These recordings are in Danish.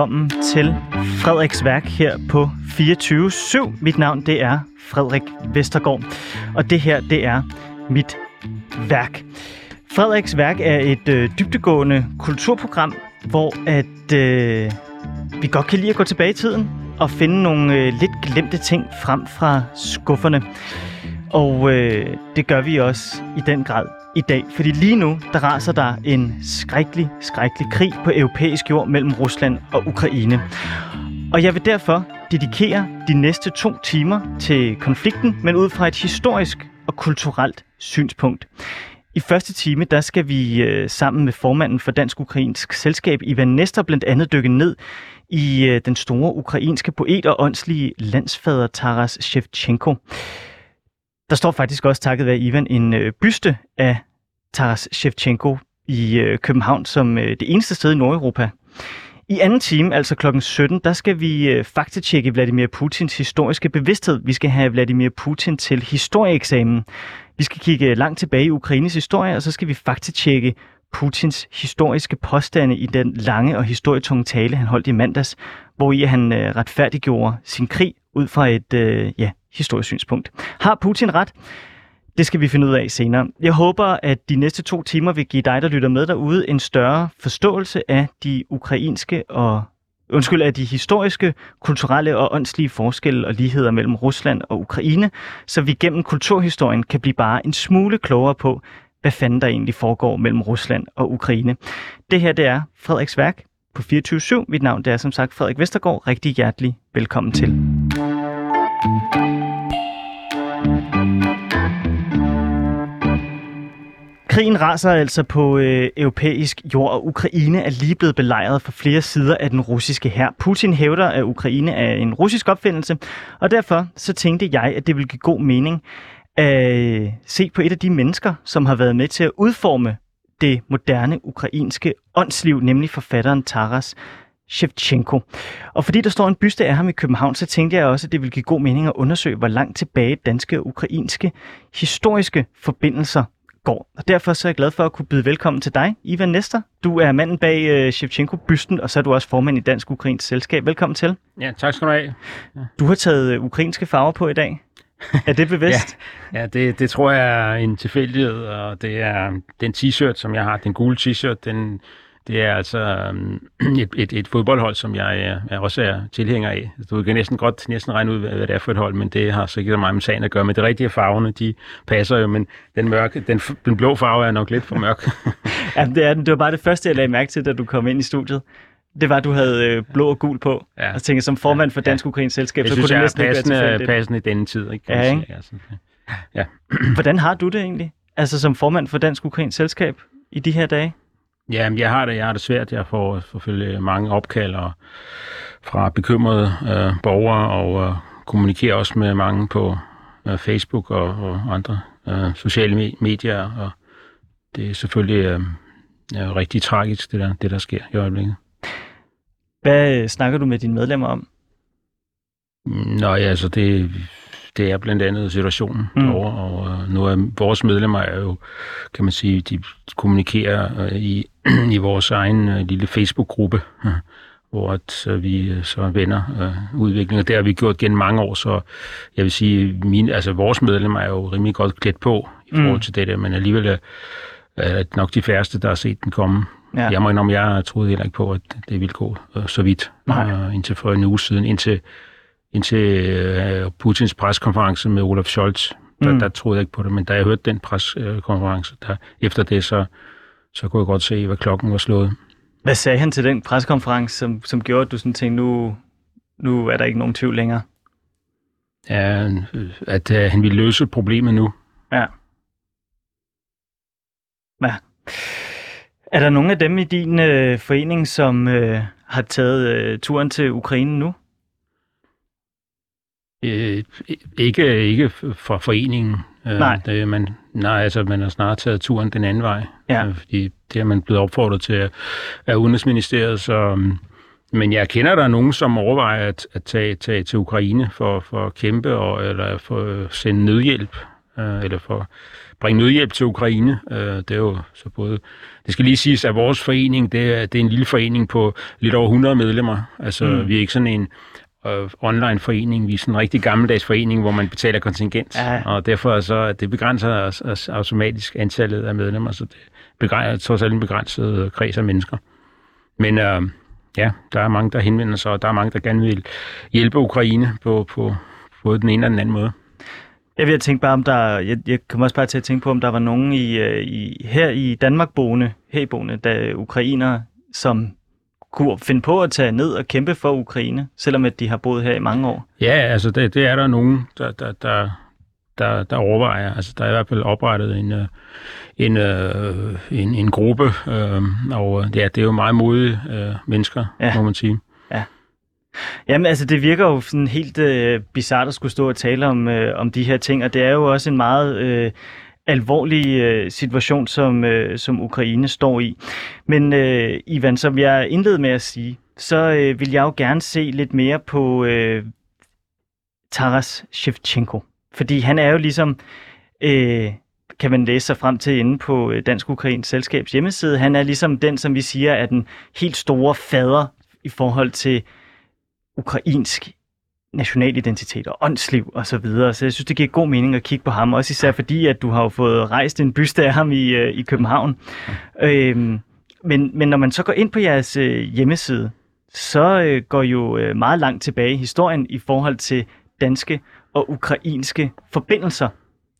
velkommen til Frederiks værk her på 24-7. Mit navn det er Frederik Vestergaard, og det her det er mit værk. Frederiks værk er et øh, dybtegående kulturprogram, hvor at øh, vi godt kan lide at gå tilbage i tiden og finde nogle øh, lidt glemte ting frem fra skufferne. Og øh, det gør vi også i den grad i dag, fordi lige nu, der raser der en skrækkelig, skrækkelig krig på europæisk jord mellem Rusland og Ukraine. Og jeg vil derfor dedikere de næste to timer til konflikten, men ud fra et historisk og kulturelt synspunkt. I første time, der skal vi øh, sammen med formanden for Dansk-Ukrainsk Selskab, Ivan Nester, blandt andet dykke ned i øh, den store ukrainske poet og åndslige landsfader Taras Shevchenko. Der står faktisk også takket være Ivan en øh, byste af Taras Shevchenko i øh, København som øh, det eneste sted i Nordeuropa. I anden time, altså klokken 17, der skal vi øh, faktatjekke Vladimir Putins historiske bevidsthed. Vi skal have Vladimir Putin til historieeksamen. Vi skal kigge langt tilbage i Ukraines historie, og så skal vi faktatjekke Putins historiske påstande i den lange og historietunge tale, han holdt i mandags, hvor i han øh, retfærdiggjorde sin krig ud fra et øh, ja, historisk synspunkt. Har Putin ret? Det skal vi finde ud af senere. Jeg håber, at de næste to timer vil give dig, der lytter med derude, en større forståelse af de ukrainske og undskyld, af de historiske, kulturelle og åndslige forskelle og ligheder mellem Rusland og Ukraine, så vi gennem kulturhistorien kan blive bare en smule klogere på, hvad fanden der egentlig foregår mellem Rusland og Ukraine. Det her, det er Frederiks værk på 24-7. Mit navn det er som sagt Frederik Vestergaard. Rigtig hjertelig velkommen til. Krigen raser altså på øh, europæisk jord, og Ukraine er lige blevet belejret fra flere sider af den russiske hær. Putin hævder, at Ukraine er en russisk opfindelse, og derfor så tænkte jeg, at det ville give god mening at øh, se på et af de mennesker, som har været med til at udforme det moderne ukrainske åndsliv, nemlig forfatteren Taras Shevchenko. Og fordi der står en byste af ham i København, så tænkte jeg også, at det ville give god mening at undersøge, hvor langt tilbage danske og ukrainske historiske forbindelser går. Og derfor så er jeg glad for at kunne byde velkommen til dig, Ivan Nestor. Du er manden bag uh, Shevchenko-bysten, og så er du også formand i Dansk Ukrainsk Selskab. Velkommen til. Ja, tak skal du have. Ja. Du har taget uh, ukrainske farver på i dag. Er det bevidst? ja, ja det, det tror jeg er en tilfældighed, og det er den t-shirt, som jeg har, den gule t-shirt, den, det er altså um, et, et, et fodboldhold, som jeg er, også er tilhænger af. Du kan næsten godt næsten regne ud, hvad det er for et hold, men det har sikkert meget med sagen at gøre. Men det rigtige farverne, de passer jo, men den, mørke, den, den blå farve er nok lidt for mørk. ja, det, er, det var bare det første, jeg lagde mærke til, da du kom ind i studiet. Det var, at du havde øh, blå og gul på. Ja. Og tænkte, som formand for Dansk Ukrainsk Selskab, så kunne det næsten passende, ikke være passende i denne tid. Ikke? Ja, ikke? Altså, ja. Hvordan har du det egentlig? Altså som formand for Dansk Ukrainsk Selskab i de her dage? Ja, jeg har det, jeg har det svært. Jeg får selvfølgelig mange opkald og fra bekymrede øh, borgere og øh, kommunikerer også med mange på øh, Facebook og, og andre øh, sociale medier. Og det er selvfølgelig øh, er rigtig tragisk, det der, det der sker i øjeblikket. Hvad snakker du med dine medlemmer om? Nå ja, altså det, det er blandt andet situationen mm. derovre, og øh, nu er vores medlemmer er jo, kan man sige, de kommunikerer øh, i, i vores egen øh, lille Facebook-gruppe, øh, hvor at, øh, vi øh, så vender øh, udviklingen. Det har vi gjort gennem mange år, så jeg vil sige, mine, altså vores medlemmer er jo rimelig godt klædt på i forhold mm. til det der, men alligevel er, er nok de færreste, der har set den komme. Ja. Jeg må indrømme, jeg troede heller ikke på, at det ville gå øh, så vidt øh, indtil for en uge siden, indtil indtil øh, Putins preskonference med Olaf Scholz. Der, mm. der troede jeg ikke på det, men da jeg hørte den preskonference, der, efter det, så, så kunne jeg godt se, hvad klokken var slået. Hvad sagde han til den preskonference, som, som gjorde, at du sådan tænkte, nu, nu er der ikke nogen tvivl længere? Ja, at uh, han ville løse problemet nu. Ja. Ja. Er der nogen af dem i din øh, forening, som øh, har taget øh, turen til Ukraine nu? Øh, ikke, ikke for foreningen. Øh, Nej. Det, man, nej, altså man har snart taget turen den anden vej. Ja. Øh, fordi det er man blevet opfordret til af- Udenrigsministeriet. Så, øhm, men jeg kender der er nogen, som overvejer at, at tage, tage til Ukraine for, for at kæmpe, og, eller for at sende nødhjælp, øh, eller for at bringe nødhjælp til Ukraine. Øh, det er jo så både... Det skal lige siges, at vores forening, det er, det er en lille forening på lidt over 100 medlemmer. Altså, Mm. mm. vi er ikke sådan en øh, online forening. Vi er sådan en rigtig gammeldags forening, hvor man betaler kontingent. Ja. Og derfor så, at det begrænser os, os automatisk antallet af medlemmer, så det begrænser trods alt en begrænset kreds af mennesker. Men øh, ja, der er mange, der henvender sig, og der er mange, der gerne vil hjælpe Ukraine på, på både den ene og den anden måde. Jeg vil tænke bare, om der, jeg, jeg kommer også bare til at tænke på, om der var nogen i, øh, i, her i Danmark boende, herboende, der ukrainere, som kunne finde på at tage ned og kæmpe for Ukraine, selvom at de har boet her i mange år. Ja, altså det, det er der nogen, der, der, der, der, der overvejer. Altså der er i hvert fald oprettet en, øh, en, øh, en, en gruppe, øh, og ja, det er jo meget modige øh, mennesker, Ja. ja. må man sige. Jamen altså, det virker jo sådan helt øh, bizart at skulle stå og tale om, øh, om de her ting, og det er jo også en meget øh, alvorlig øh, situation, som, øh, som Ukraine står i. Men øh, Ivan, som jeg indledte med at sige, så øh, vil jeg jo gerne se lidt mere på øh, Taras Shevchenko, fordi han er jo ligesom... Øh, kan man læse sig frem til inde på øh, Dansk Ukrains Selskabs hjemmeside. Han er ligesom den, som vi siger, er den helt store fader i forhold til ukrainsk national identitet og åndsliv og så videre. Så jeg synes, det giver god mening at kigge på ham, også især fordi, at du har jo fået rejst en byste af ham i, øh, i København. Øhm, men, men når man så går ind på jeres øh, hjemmeside, så øh, går jo øh, meget langt tilbage i historien i forhold til danske og ukrainske forbindelser.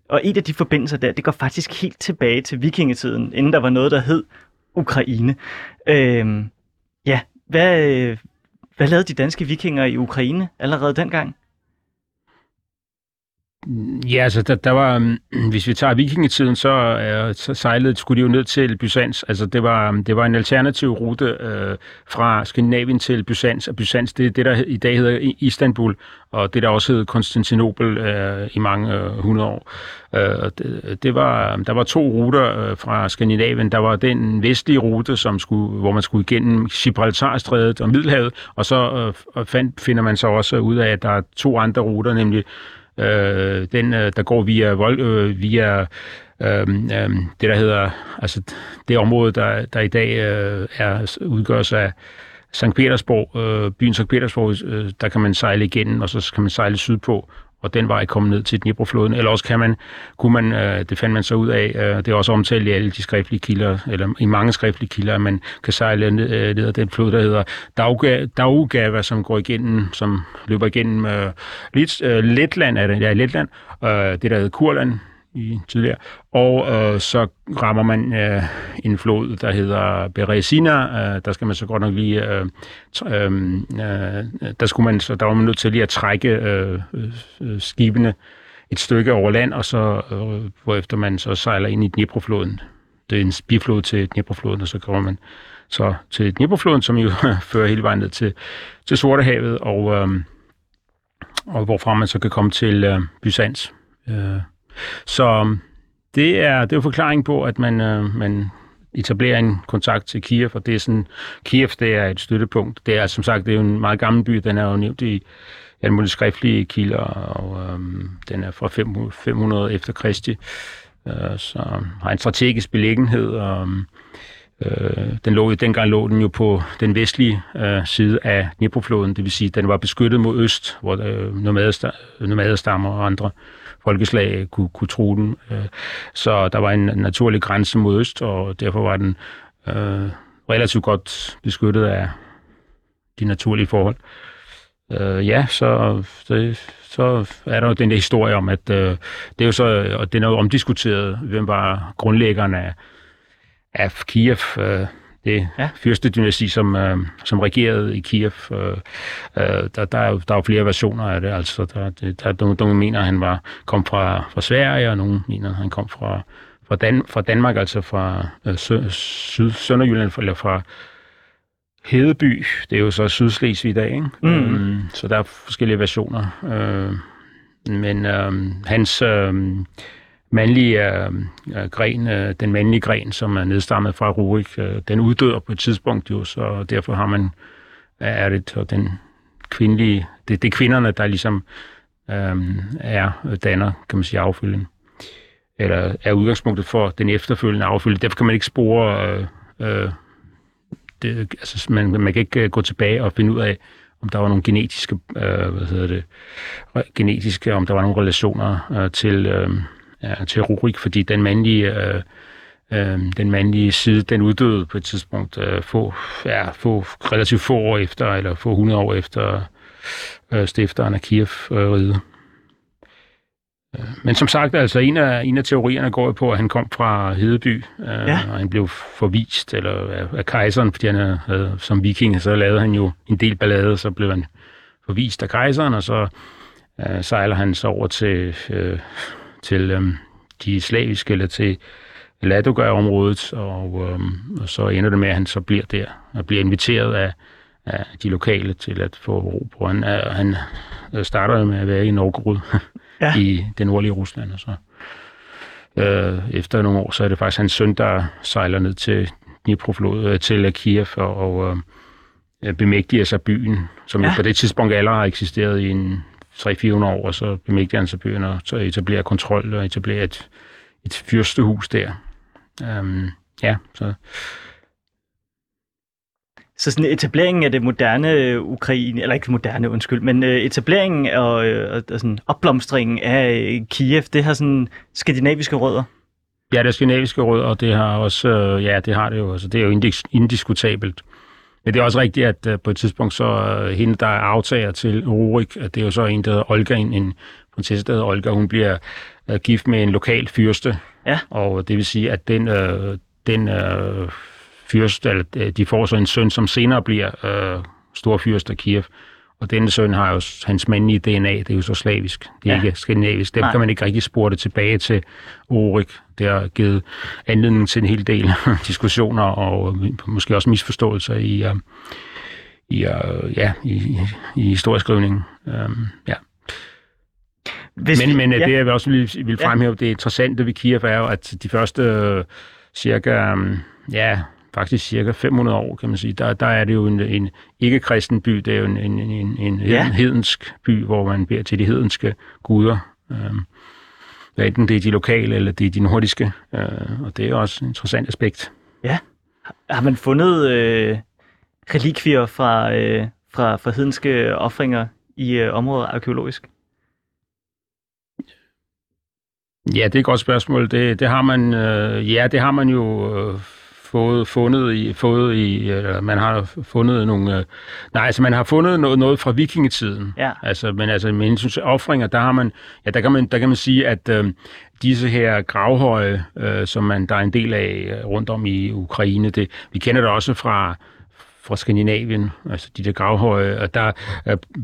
Og en af de forbindelser der, det går faktisk helt tilbage til vikingetiden, inden der var noget, der hed Ukraine. Øhm, ja, hvad, øh, hvad lavede de danske vikinger i Ukraine allerede dengang? Ja, altså der, der var, øhm, hvis vi tager vikingetiden, så, øh, så sejlede, skulle de jo ned til Byzans. Altså det var, øhm, det var en alternativ rute øh, fra Skandinavien til Byzans, og Byzans det er det, der i dag hedder Istanbul, og det der også hed Konstantinopel øh, i mange øh, hundrede år. Øh, og det, det var, øhm, der var to ruter øh, fra Skandinavien. Der var den vestlige rute, som skulle, hvor man skulle igennem Gibraltarstrædet og Middelhavet, og så øh, fandt, finder man så også ud af, at der er to andre ruter, nemlig øh, den, øh, der går via, vold, øh, via øh, øh, det, der hedder, altså det område, der, der i dag øh, er, udgøres af Sankt Petersborg, øh, byen Sankt Petersborg, øh, der kan man sejle igennem, og så kan man sejle sydpå, og den vej komme ned til Dniprofloden. Eller også kan man, kunne man, øh, det fandt man så ud af, øh, det er også omtalt i alle de skriftlige kilder, eller i mange skriftlige kilder, at man kan sejle ned, øh, ned ad den flod, der hedder Dauga, Daugava, som går igennem, som løber igennem øh, Lit, øh, Letland, er det, ja, Letland, øh, det der hedder Kurland, i tidligere. Og øh, så rammer man øh, en flod, der hedder Beresina. Øh, der skal man så godt nok lige... Øh, t- øh, øh, der skulle man så der var man nødt til lige at trække øh, øh, skibene et stykke over land, og så øh, hvorefter man så sejler ind i Dniprofloden. Det er en biflod til Dniprofloden, og så kommer man så til Dniprofloden, som jo fører hele vejen ned til, til Sortehavet, og, øh, og hvorfra man så kan komme til øh, Byzans. Øh, så det er, det er jo forklaring på, at man, øh, man etablerer en kontakt til Kiev, og det er sådan, Kiev det er et støttepunkt. Det er som sagt, det er jo en meget gammel by, den er jo nævnt i alle mulige skriftlige kilder, og øhm, den er fra 500, 500 efter Kristi, øh, så har en strategisk beliggenhed, og øh, den lå, dengang lå den jo på den vestlige øh, side af Dniprofloden, det vil sige, den var beskyttet mod øst, hvor øh, nomader, nomader stammer og andre folkeslag kunne, kunne tro den. Øh, så der var en naturlig grænse mod øst, og derfor var den øh, relativt godt beskyttet af de naturlige forhold. Øh, ja, så, det, så er der jo den der historie om, at øh, det er jo så, og den er jo omdiskuteret, hvem var grundlæggeren af, af Kiev, øh, det Ja. fyrstedynasti, som, øh, som regerede i Kiev. Øh, øh, der, der, er jo, der er jo flere versioner af det. Altså, der, der er nogle, nogle mener, at han var, kom fra, fra Sverige, og nogle mener, at han kom fra, fra, Dan, fra Danmark, altså fra øh, sø, syd, Sønderjylland, eller fra Hedeby. Det er jo så Sydslesvig i dag, ikke? Mm. Øhm, så der er forskellige versioner. Øh, men øh, hans øh, mandlige øh, øh, gren, øh, den mandlige gren, som er nedstammet fra Rurik, øh, den uddør på et tidspunkt jo, så derfor har man er det, og den kvindelige, det, det er kvinderne, der ligesom øh, er, danner, kan man sige, affølgen. Eller er udgangspunktet for den efterfølgende affølge. Derfor kan man ikke spore, øh, øh, det, altså man, man kan ikke øh, gå tilbage og finde ud af, om der var nogle genetiske, øh, hvad hedder det, genetiske, om der var nogle relationer øh, til, øh, ja, til Rurik, fordi den mandlige, øh, øh, den mandlige side, den uddøde på et tidspunkt øh, få, ja, få relativt få år efter, eller få 100 år efter øh, stifteren af Kiev-riget. Øh, men som sagt, altså en af, en af teorierne går på, at han kom fra Hedeby, øh, ja. og han blev forvist eller af, af kejseren, fordi han havde, som viking, så lavede han jo en del ballade, så blev han forvist af kejseren, og så øh, sejler han så over til, øh, til øh, de slaviske, eller til Ladoga-området, og, øh, og så ender det med, at han så bliver der, og bliver inviteret af, af de lokale til at få ro på. Han, øh, han starter med at være i Novgorod, ja. i det nordlige Rusland. Og så, øh, efter nogle år, så er det faktisk hans søn, der sejler ned til Dnipro-flod, øh, til Kiev og, og øh, bemægtiger sig byen, som ja. på det tidspunkt allerede har eksisteret i en 300-400 år, og så bemægtiger han sig byen og så etablerer kontrol og etablerer et, et fyrstehus der. Um, ja, så så sådan etableringen af det moderne øh, Ukraine, eller ikke moderne, undskyld, men øh, etableringen og, øh, og sådan opblomstringen af Kiev, det har sådan skandinaviske rødder. Ja, det er skandinaviske rødder, og det har også, ja, det har det jo, altså det er jo indiskutabelt. Men det er også rigtigt, at på et tidspunkt så hende, der er aftager til Rurik, at det er jo så en, der hedder Olga, en, en prinsesse, der hedder Olga, hun bliver gift med en lokal fyrste. Ja. Og det vil sige, at den, øh, den øh, fyrst, eller øh, de får så en søn, som senere bliver øh, storfyrst af Kiev. Og denne søn har jo hans mandlige DNA, det er jo så slavisk, det er ja. ikke skandinavisk. Dem kan man ikke rigtig spore det tilbage til Orik. Det har givet anledning til en hel del diskussioner og måske også misforståelser i, uh, i, uh, ja, i, i historieskrivningen. Um, ja. Hvis men, vi, men ja. det, jeg også vil, vil fremhæve, ja. det interessante ved Kiev er jo, at de første uh, cirka um, ja, faktisk cirka 500 år, kan man sige, der, der er det jo en, en ikke-kristen by, det er jo en, en, en, en ja. hedensk by, hvor man beder til de hedenske guder. Øhm, enten det er de lokale, eller det er de nordiske, øh, og det er også et interessant aspekt. Ja. Har man fundet øh, relikvier fra, øh, fra, fra hedenske offringer i øh, området arkeologisk? Ja, det er et godt spørgsmål. Det, det har man, øh, ja, det har man jo øh, fået fundet i, fået i eller man har fundet nogle, øh, nej, altså man har fundet noget, noget fra vikingetiden. Ja. Altså, men altså med hensyn til offringer, der har man, ja, der kan man, der kan man sige, at øh, disse her gravhøje, øh, som man, der er en del af øh, rundt om i Ukraine, det, vi kender det også fra, fra Skandinavien, altså de der gravhøje, og der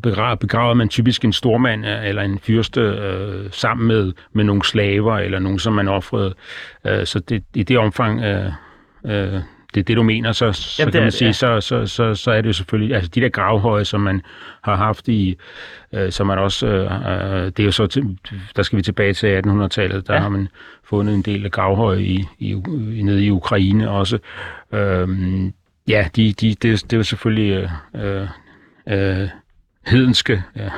begraver, begraver man typisk en stormand øh, eller en fyrste øh, sammen med, med nogle slaver eller nogen, som man offrede. Øh, så det, i det omfang øh, øh, det er det, du mener, så, så Jamen, kan man sige, ja. så, så, så, så er det jo selvfølgelig, altså de der gravhøje, som man har haft i, øh, som man også, øh, øh det er jo så, til, der skal vi tilbage til 1800-tallet, der ja. har man fundet en del af gravhøje i, i, i, nede i Ukraine også. Øh, ja, de, de, det, det er jo selvfølgelig øh, øh, hedenske, ja,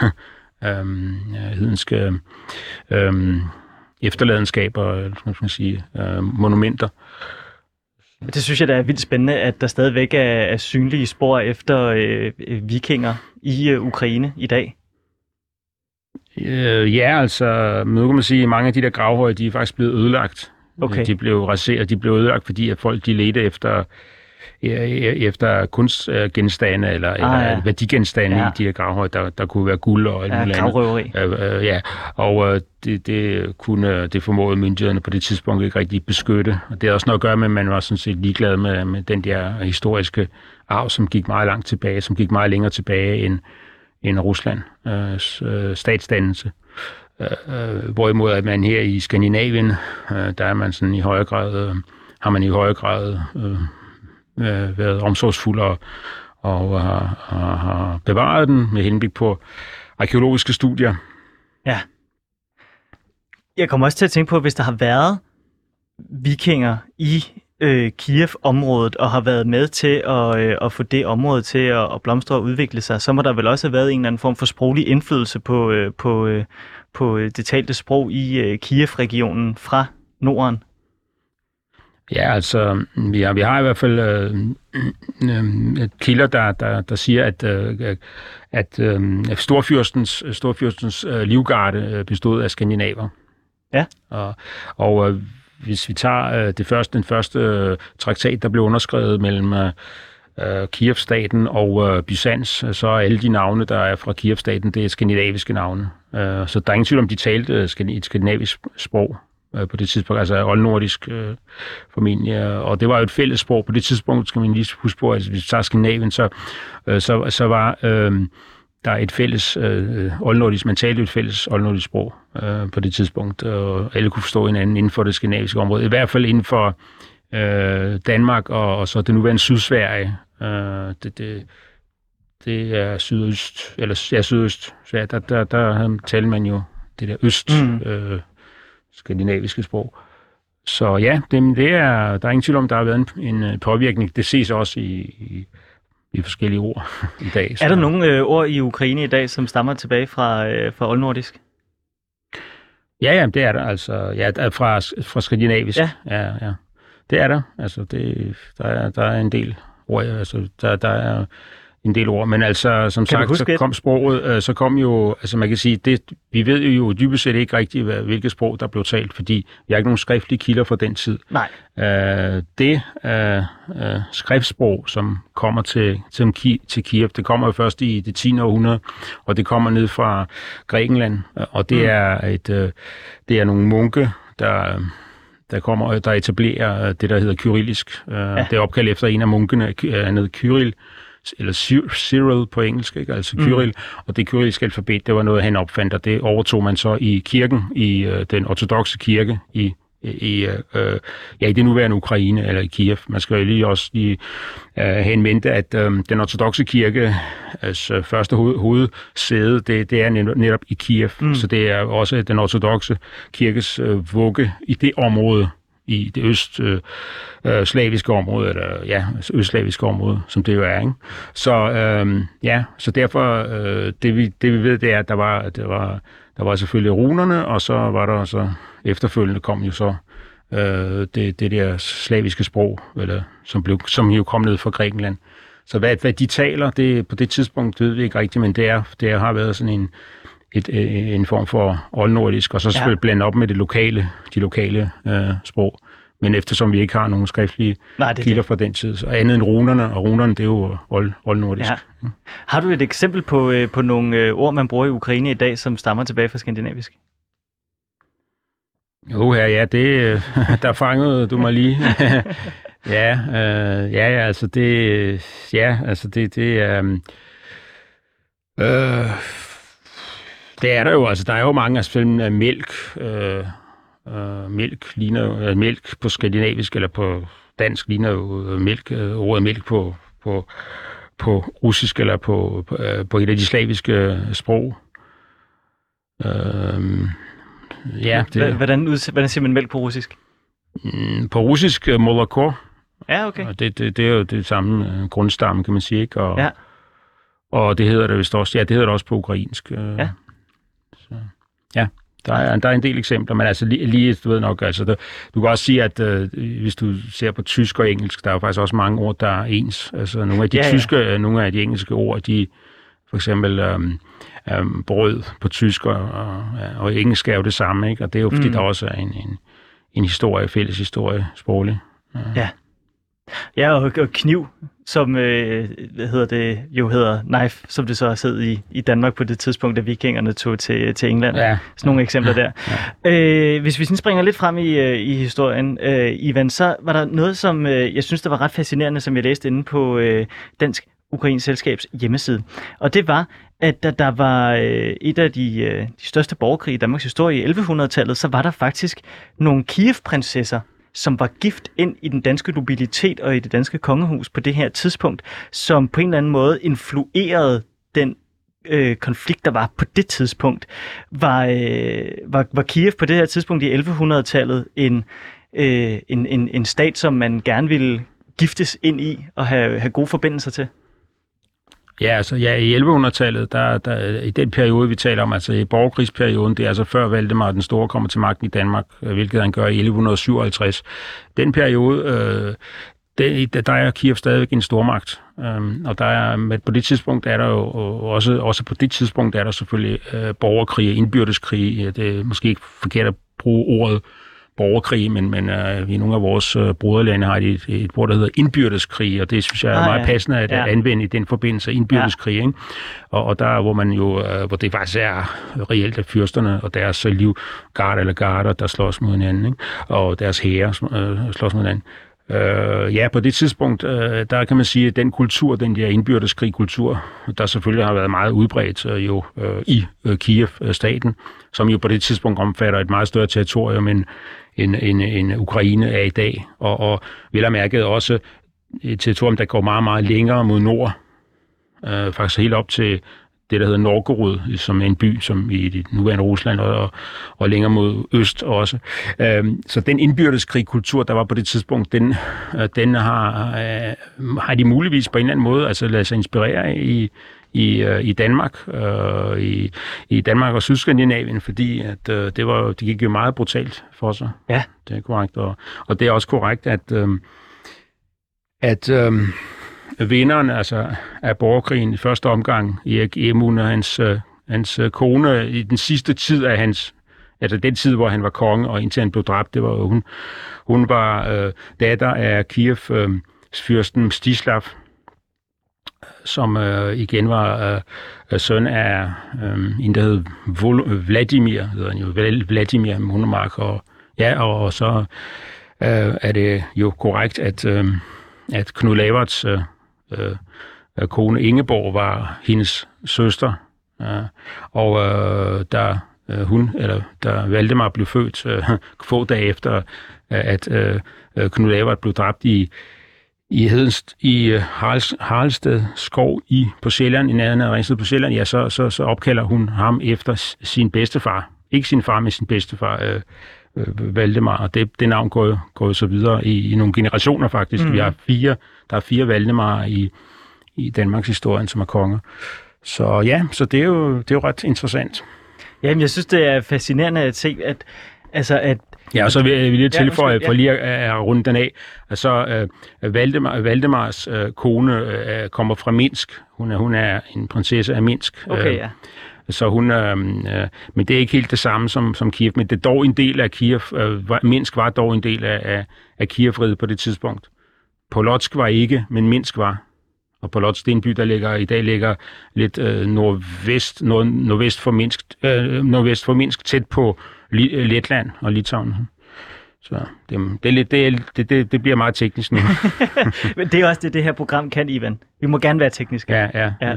øh, hedenske øh, efterladenskaber, eller man skal sige, øh, monumenter. Det synes jeg da er vildt spændende, at der stadigvæk er, er synlige spor efter øh, øh, vikinger i øh, Ukraine i dag. Øh, ja, altså, nu kan man sige, at mange af de der gravhøje, de er faktisk blevet ødelagt. Okay. De blev raseret, de blev ødelagt, fordi at folk de ledte efter efter kunstgenstande eller, ah, eller ja. værdigenstande ja. i de her gravhøje. Der, der kunne være guld og alt ja, muligt andet. ja, og øh, det, det, kunne, det formåede myndighederne på det tidspunkt ikke rigtig beskytte. Og det har også noget at gøre med, at man var sådan set ligeglad med, med den der historiske arv, som gik meget langt tilbage, som gik meget længere tilbage end, end Rusland øh, statsdannelse. Øh, hvorimod at man her i Skandinavien, øh, der er man sådan i højere grad, øh, har man i højere grad øh, øh, været omsorgsfuld og, og har, har bevaret den med henblik på arkeologiske studier. Ja. Jeg kommer også til at tænke på, hvis der har været vikinger i øh, Kiev-området og har været med til at, øh, at få det område til at, at blomstre og udvikle sig, så må der vel også have været en eller anden form for sproglig indflydelse på, øh, på, øh, på øh, det talte sprog i øh, Kiev-regionen fra Norden. Ja, altså, vi har, vi har i hvert fald øh, øh, kilder, der, der, der siger, at, øh, at øh, Storfyrstens, Storfyrstens øh, livgarde øh, bestod af skandinaver. Ja. Og, og øh, hvis vi tager øh, det første, den første øh, traktat, der blev underskrevet mellem øh, øh Kiev-staten og øh, Byzans, så er alle de navne, der er fra Kiev-staten, det er skandinaviske navne. Øh, så der er ingen tvivl om, de talte øh, et skandinavisk sprog øh, på det tidspunkt, altså oldnordisk øh, formentlig. Og det var jo et fælles sprog på det tidspunkt, skal man lige huske på, at altså, hvis vi tager Skandinavien, så, øh, så, så var øh, der et fælles øh, oldnordisk, man talte et fælles oldnordisk sprog øh, på det tidspunkt, og alle kunne forstå hinanden inden for det skandinaviske område, i hvert fald inden for øh, Danmark og, og så det nuværende Sydsverige. Øh, det, det, det er sydøst, eller ja, sydøst, så ja, der, der, der talte man jo det der øst, mm. øh, skandinaviske sprog. Så ja, det, det er, der er ingen tvivl om, der har været en, en øh, påvirkning. Det ses også i, i, i forskellige ord i dag. Så. Er der nogle øh, ord i Ukraine i dag, som stammer tilbage fra, øh, fra oldnordisk? Ja, ja, det er der. Altså, ja, fra, fra skandinavisk. Ja. ja, ja. Det er der. Altså, det, der, er, der er en del ord. Altså, der, der er en del ord. Men altså, som kan sagt, så kom sproget, øh, så kom jo, altså man kan sige, det, vi ved jo dybest set ikke rigtigt, hvad, hvilket sprog, der blev talt, fordi vi har ikke nogen skriftlige kilder fra den tid. Nej. Øh, det øh, øh, skriftsprog, som kommer til, til, til Kiev, det kommer jo først i det 10. århundrede, og det kommer ned fra Grækenland, og det mm. er et, øh, det er nogle munke, der der kommer, der etablerer det, der hedder kyrillisk. Øh, ja. Det er opkaldt efter en af munkene, han hed Kyril, eller Cyril på engelsk, ikke? altså Kyril, mm. og det kyrilliske alfabet, det var noget, han opfandt, og det overtog man så i kirken, i øh, den ortodoxe kirke i i, øh, ja, i det nuværende Ukraine, eller i Kiev. Man skal jo lige også lige øh, have en mente, at øh, den ortodoxe kirke, altså første hoved, hovedsæde, det, det er netop i Kiev. Mm. Så det er også den ortodoxe kirkes øh, vugge i det område, i det østslaviske øh, øh område, eller ja, østslaviske område, som det jo er. Ikke? Så øh, ja, så derfor, øh, det, vi, det vi ved, det er, at der var, det var, der var selvfølgelig runerne, og så var der så efterfølgende kom jo så øh, det, det der slaviske sprog, eller, som, blev, som jo kom ned fra Grækenland. Så hvad, hvad de taler, det, på det tidspunkt ved vi ikke rigtigt, men det, er, det har været sådan en, et, øh, en form for oldnordisk, og så ja. blande op med det lokale, de lokale øh, sprog. Men eftersom vi ikke har nogen skriftlige Nej, det kilder det. fra den tid, så andet end runerne, og runerne det er jo old, oldnordisk. Ja. Har du et eksempel på, øh, på nogle øh, ord, man bruger i Ukraine i dag, som stammer tilbage fra skandinavisk? Jo, ja, ja, det, øh, der fangede du mig lige. ja, øh, ja, altså det, ja, altså det, det er, øh, det er der jo, altså der er jo mange, altså af mælk, øh, øh, mælk ligner, øh, mælk på skandinavisk eller på dansk ligner jo øh, mælk, øh, ordet mælk på, på, på russisk eller på, på, øh, på et af de slaviske øh, sprog. Øh, ja, det, hvordan, hvordan siger man mælk på russisk? Mm, på russisk uh, moloko. Ja, okay. Og det, det, det er jo det samme uh, grundstamme, kan man sige, ikke? Og, ja. og det hedder det vist også, ja, det hedder det også på ukrainsk. Uh, ja. Ja. Der er, der er en del eksempler, men altså lige, lige du ved nok, altså, der, du kan også sige, at øh, hvis du ser på tysk og engelsk, der er jo faktisk også mange ord, der er ens. Altså nogle af de ja, tyske, ja. nogle af de engelske ord, de for eksempel øhm, øhm, brød på tysk og, og, og engelsk er jo det samme, ikke? Og det er jo fordi, mm. der også er en, en, en historie, fælles historie, sproglig. Ja. ja. Ja, og, og kniv, som øh, hvad hedder det, jo hedder knife, som det så siddet i, i Danmark på det tidspunkt, da vikingerne tog til, til England. Ja. Sådan nogle eksempler der. Ja. Øh, hvis vi sådan springer lidt frem i, øh, i historien, øh, Ivan, så var der noget, som øh, jeg synes, der var ret fascinerende, som jeg læste inde på øh, Dansk Ukrains Selskabs hjemmeside. Og det var, at da der var øh, et af de, øh, de største borgerkrige i Danmarks historie i 1100-tallet, så var der faktisk nogle Kiev-prinsesser, som var gift ind i den danske nobilitet og i det danske kongehus på det her tidspunkt, som på en eller anden måde influerede den øh, konflikt, der var på det tidspunkt. Var, øh, var, var Kiev på det her tidspunkt i 1100-tallet en, øh, en, en, en stat, som man gerne ville giftes ind i og have, have gode forbindelser til? Ja, altså ja, i 1100-tallet, der, der, i den periode, vi taler om, altså i borgerkrigsperioden, det er altså før Valdemar den Store kommer til magten i Danmark, øh, hvilket han gør i 1157. Den periode, øh, det, der er Kiev stadigvæk en stormagt. Um, og der er, men på det tidspunkt er der jo også, også på det tidspunkt er der selvfølgelig øh, borgerkrig, indbyrdeskrig. Det er måske ikke forkert at bruge ordet borgerkrig, men, men uh, i nogle af vores uh, broderlande har de et, et ord, der hedder indbyrdeskrig, og det synes jeg er ah, meget ja. passende at, ja. anvende i den forbindelse, indbyrdeskrig. Ja. Ikke? Og, og der, hvor man jo, uh, hvor det faktisk er reelt af fyrsterne og deres livgarder eller garder, der slås mod hinanden, ikke? og deres hære uh, slås mod hinanden. Øh, ja, på det tidspunkt, øh, der kan man sige, at den kultur, den der indbyrdeskrigkultur, der selvfølgelig har været meget udbredt øh, jo øh, i øh, Kiev-staten, øh, som jo på det tidspunkt omfatter et meget større territorium end, end, end, end Ukraine er i dag. Og, og vel har mærket også et territorium, der går meget, meget længere mod nord, øh, faktisk helt op til det, der hedder Novgorod, som er en by, som i det nuværende Rusland og, og længere mod øst også. Øhm, så den indbyrdeskrigkultur, der var på det tidspunkt, den, øh, den har, øh, har de muligvis på en eller anden måde altså ladet sig inspirere i, i, øh, i Danmark, øh, i, i Danmark og Sydskandinavien, fordi at, øh, det, var, det gik jo meget brutalt for sig. Ja. Det er korrekt. Og, og det er også korrekt, at, øh, at øh, Øh, vinderen altså, af borgerkrigen i første omgang, Erik Emun og hans, øh, hans øh, kone, i den sidste tid af hans altså den tid, hvor han var konge, og indtil han blev dræbt, det var hun. Hun var øh, datter af Kiev, øh, fyrsten Stislav, som øh, igen var øh, søn af øh, en, der hed Vol- Vladimir, hedder han jo, Vladimir Monomark, og ja, og, og så øh, er det jo korrekt, at, øh, at Knud Laverts øh, øh, kone Ingeborg var hendes søster. Ja. Og øh, da øh, hun, eller da Valdemar blev født, øh, få dage efter, øh, at øh, Knud Lavert blev dræbt i, i, Hedens, i øh, Harlsted skov i, på Sjælland, i nærheden af Ringsted på Sjælland, ja, så, så, så opkalder hun ham efter sin bedstefar. Ikke sin far, men sin bedstefar, øh, øh, Valdemar. Og det, det navn går, går så videre i, i nogle generationer faktisk. Mm. Vi har fire der er fire Valdemar i, i Danmarks historien, som er konger. Så ja, så det er jo, det er jo ret interessant. Jamen, jeg synes, det er fascinerende at se, at, altså, at Ja, og så vil jeg lige tilføje, ja, for lige at, at runde den af, at så uh, Valdemar, Valdemars uh, kone uh, kommer fra Minsk. Hun er, hun er en prinsesse af Minsk. Okay, ja. Så hun, uh, uh, men det er ikke helt det samme som, som Kiev, men det er dog en del af Kiev. Uh, Minsk var dog en del af, af, af Kievriget på det tidspunkt. Polotsk var ikke, men Minsk var. Og Polotsk, det er en by, der ligger, i dag ligger lidt øh, nordvest, nord, nordvest, for Minsk, øh, nordvest for Minsk, tæt på Letland og Litauen. Så det, det, lidt, det, det, det bliver meget teknisk nu. Men det er også det, det her program kan, Ivan. Vi må gerne være tekniske. Ja, ja. ja.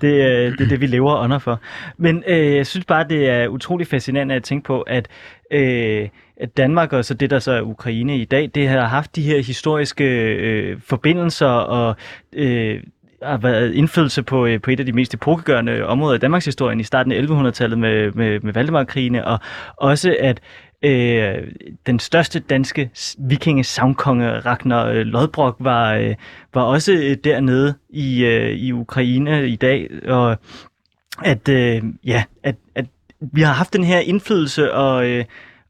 Det, øh, det er det, vi lever under for. Men øh, jeg synes bare, det er utrolig fascinerende at tænke på, at, øh, at Danmark og så det, der så er Ukraine i dag, det har haft de her historiske øh, forbindelser og øh, har været indflydelse på, øh, på et af de mest epokegørende områder i Danmarks historie i starten af 1100-tallet med, med, med Valdemarkrigene, og også at Øh, den største danske vikinge savnkonge Ragnar øh, Lodbrok var, øh, var også øh, dernede i, øh, i Ukraine i dag, og at, øh, ja, at, at vi har haft den her indflydelse og, øh,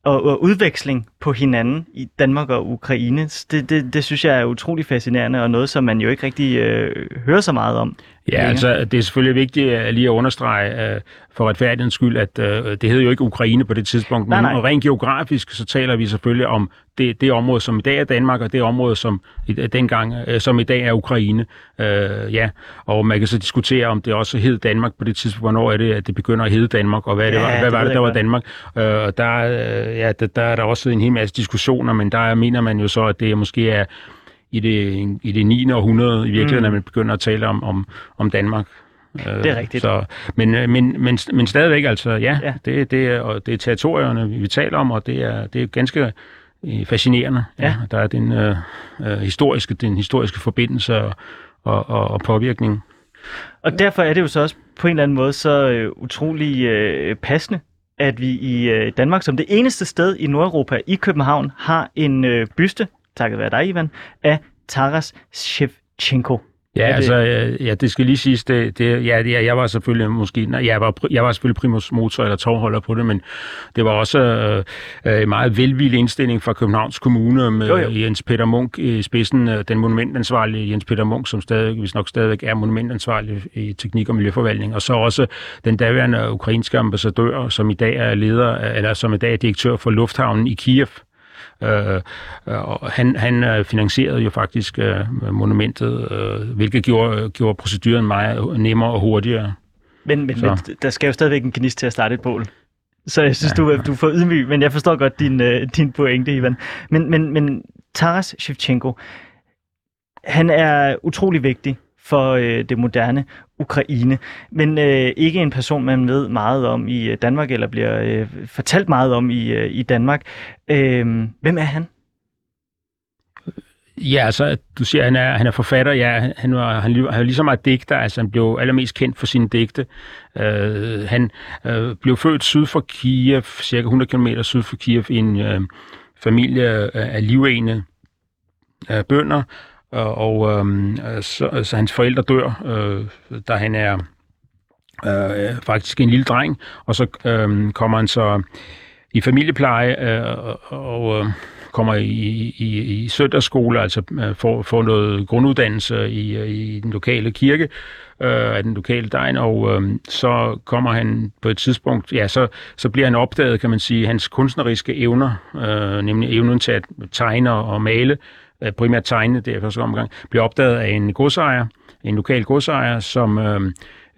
og, og udveksling på hinanden i Danmark og Ukraine. Det, det, det synes jeg er utrolig fascinerende, og noget, som man jo ikke rigtig øh, hører så meget om. Ja, altså det er selvfølgelig vigtigt at lige at understrege uh, for retfærdighedens skyld, at uh, det hed jo ikke Ukraine på det tidspunkt, nej, nej. men rent geografisk, så taler vi selvfølgelig om det, det område, som i dag er Danmark, og det område, som i, dengang, uh, som i dag er Ukraine. Uh, ja, og man kan så diskutere, om det også hed Danmark på det tidspunkt, hvornår er det, at det begynder at hedde Danmark, og hvad, ja, det var, hvad det var det, der var Danmark. Uh, der, uh, ja, der, der er der også en hel masse diskussioner, men der mener man jo så, at det måske er i det, i det 9. århundrede i virkeligheden, mm. når man begynder at tale om, om, om Danmark. Det er rigtigt. Så, men, øh, men, men, men stadigvæk altså, ja, ja. Det, det, er, og det er territorierne, vi taler om, og det er, det er ganske øh, fascinerende. Ja. Ja. Der er den øh, øh, historiske, den historiske forbindelse og, og, og påvirkning. Og derfor er det jo så også på en eller anden måde så øh, utrolig øh, passende, at vi i øh, Danmark som det eneste sted i Nordeuropa, i København, har en øh, byste, takket være dig, Ivan, af Taras Shevchenko. Ja, det... altså, ja, det skal lige siges, det, det, ja, jeg, jeg var selvfølgelig måske, nej, jeg var, jeg var selvfølgelig primus motor eller tovholder på det, men det var også øh, en meget velvillig indstilling fra Københavns Kommune med jo, jo. Jens Peter Munk i spidsen, øh, den monumentansvarlige Jens Peter Munk, som stadig, hvis nok stadigvæk er monumentansvarlig i teknik og miljøforvaltning, og så også den daværende ukrainske ambassadør, som i dag er leder, eller som i dag er direktør for Lufthavnen i Kiev, Øh, og han, han øh, finansierede jo faktisk øh, monumentet, øh, hvilket gjorde, gjorde proceduren meget nemmere og hurtigere. Men, men, men der skal jo stadigvæk en gnist til at starte et bål. Så jeg synes, ja. du, du får ydmyg, men jeg forstår godt din, øh, din pointe, Ivan. Men, men, men Taras Shevchenko, han er utrolig vigtig for øh, det moderne Ukraine, men øh, ikke en person, man ved meget om i øh, Danmark, eller bliver øh, fortalt meget om i, øh, i Danmark. Øh, hvem er han? Ja, altså, du siger, han er, han er forfatter. Ja, han var, han, han var lige så meget digter. Altså, han blev allermest kendt for sine digte. Uh, han uh, blev født syd for Kiev, cirka 100 km syd for Kiev, i en uh, familie af livene uh, bønder, Øh, og øh, så, så hans forældre dør, øh, da han er øh, faktisk en lille dreng, og så øh, kommer han så i familiepleje øh, og øh, kommer i, i, i søndagsskole, altså øh, får, får noget grunduddannelse i, øh, i den lokale kirke, øh, af den lokale degn, og øh, så kommer han på et tidspunkt, ja, så, så bliver han opdaget, kan man sige, hans kunstneriske evner, øh, nemlig evnen til at tegne og male, Øh, primært tegne det første omgang, blev opdaget af en godsejer, en lokal godsejer, som øh,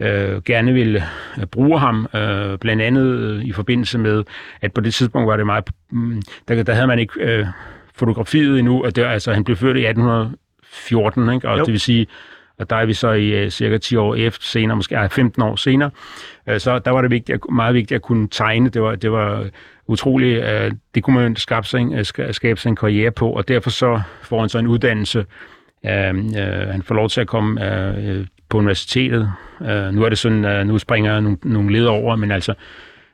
øh, gerne ville øh, bruge ham, øh, blandt andet øh, i forbindelse med, at på det tidspunkt var det meget, øh, der, der havde man ikke øh, fotografiet endnu, og det, altså, han blev født i 1814, ikke? og jo. det vil sige, og der er vi så i uh, cirka 10 år efter senere, måske ej, 15 år senere. Uh, så der var det vigtigt, meget vigtigt at kunne tegne. Det var, det var utroligt, uh, det kunne man skabe sig, en, skabe sig en karriere på, og derfor så får han så en uddannelse. Uh, uh, han får lov til at komme uh, på universitetet. Uh, nu er det sådan, uh, nu springer nogle, nogle led over, men altså,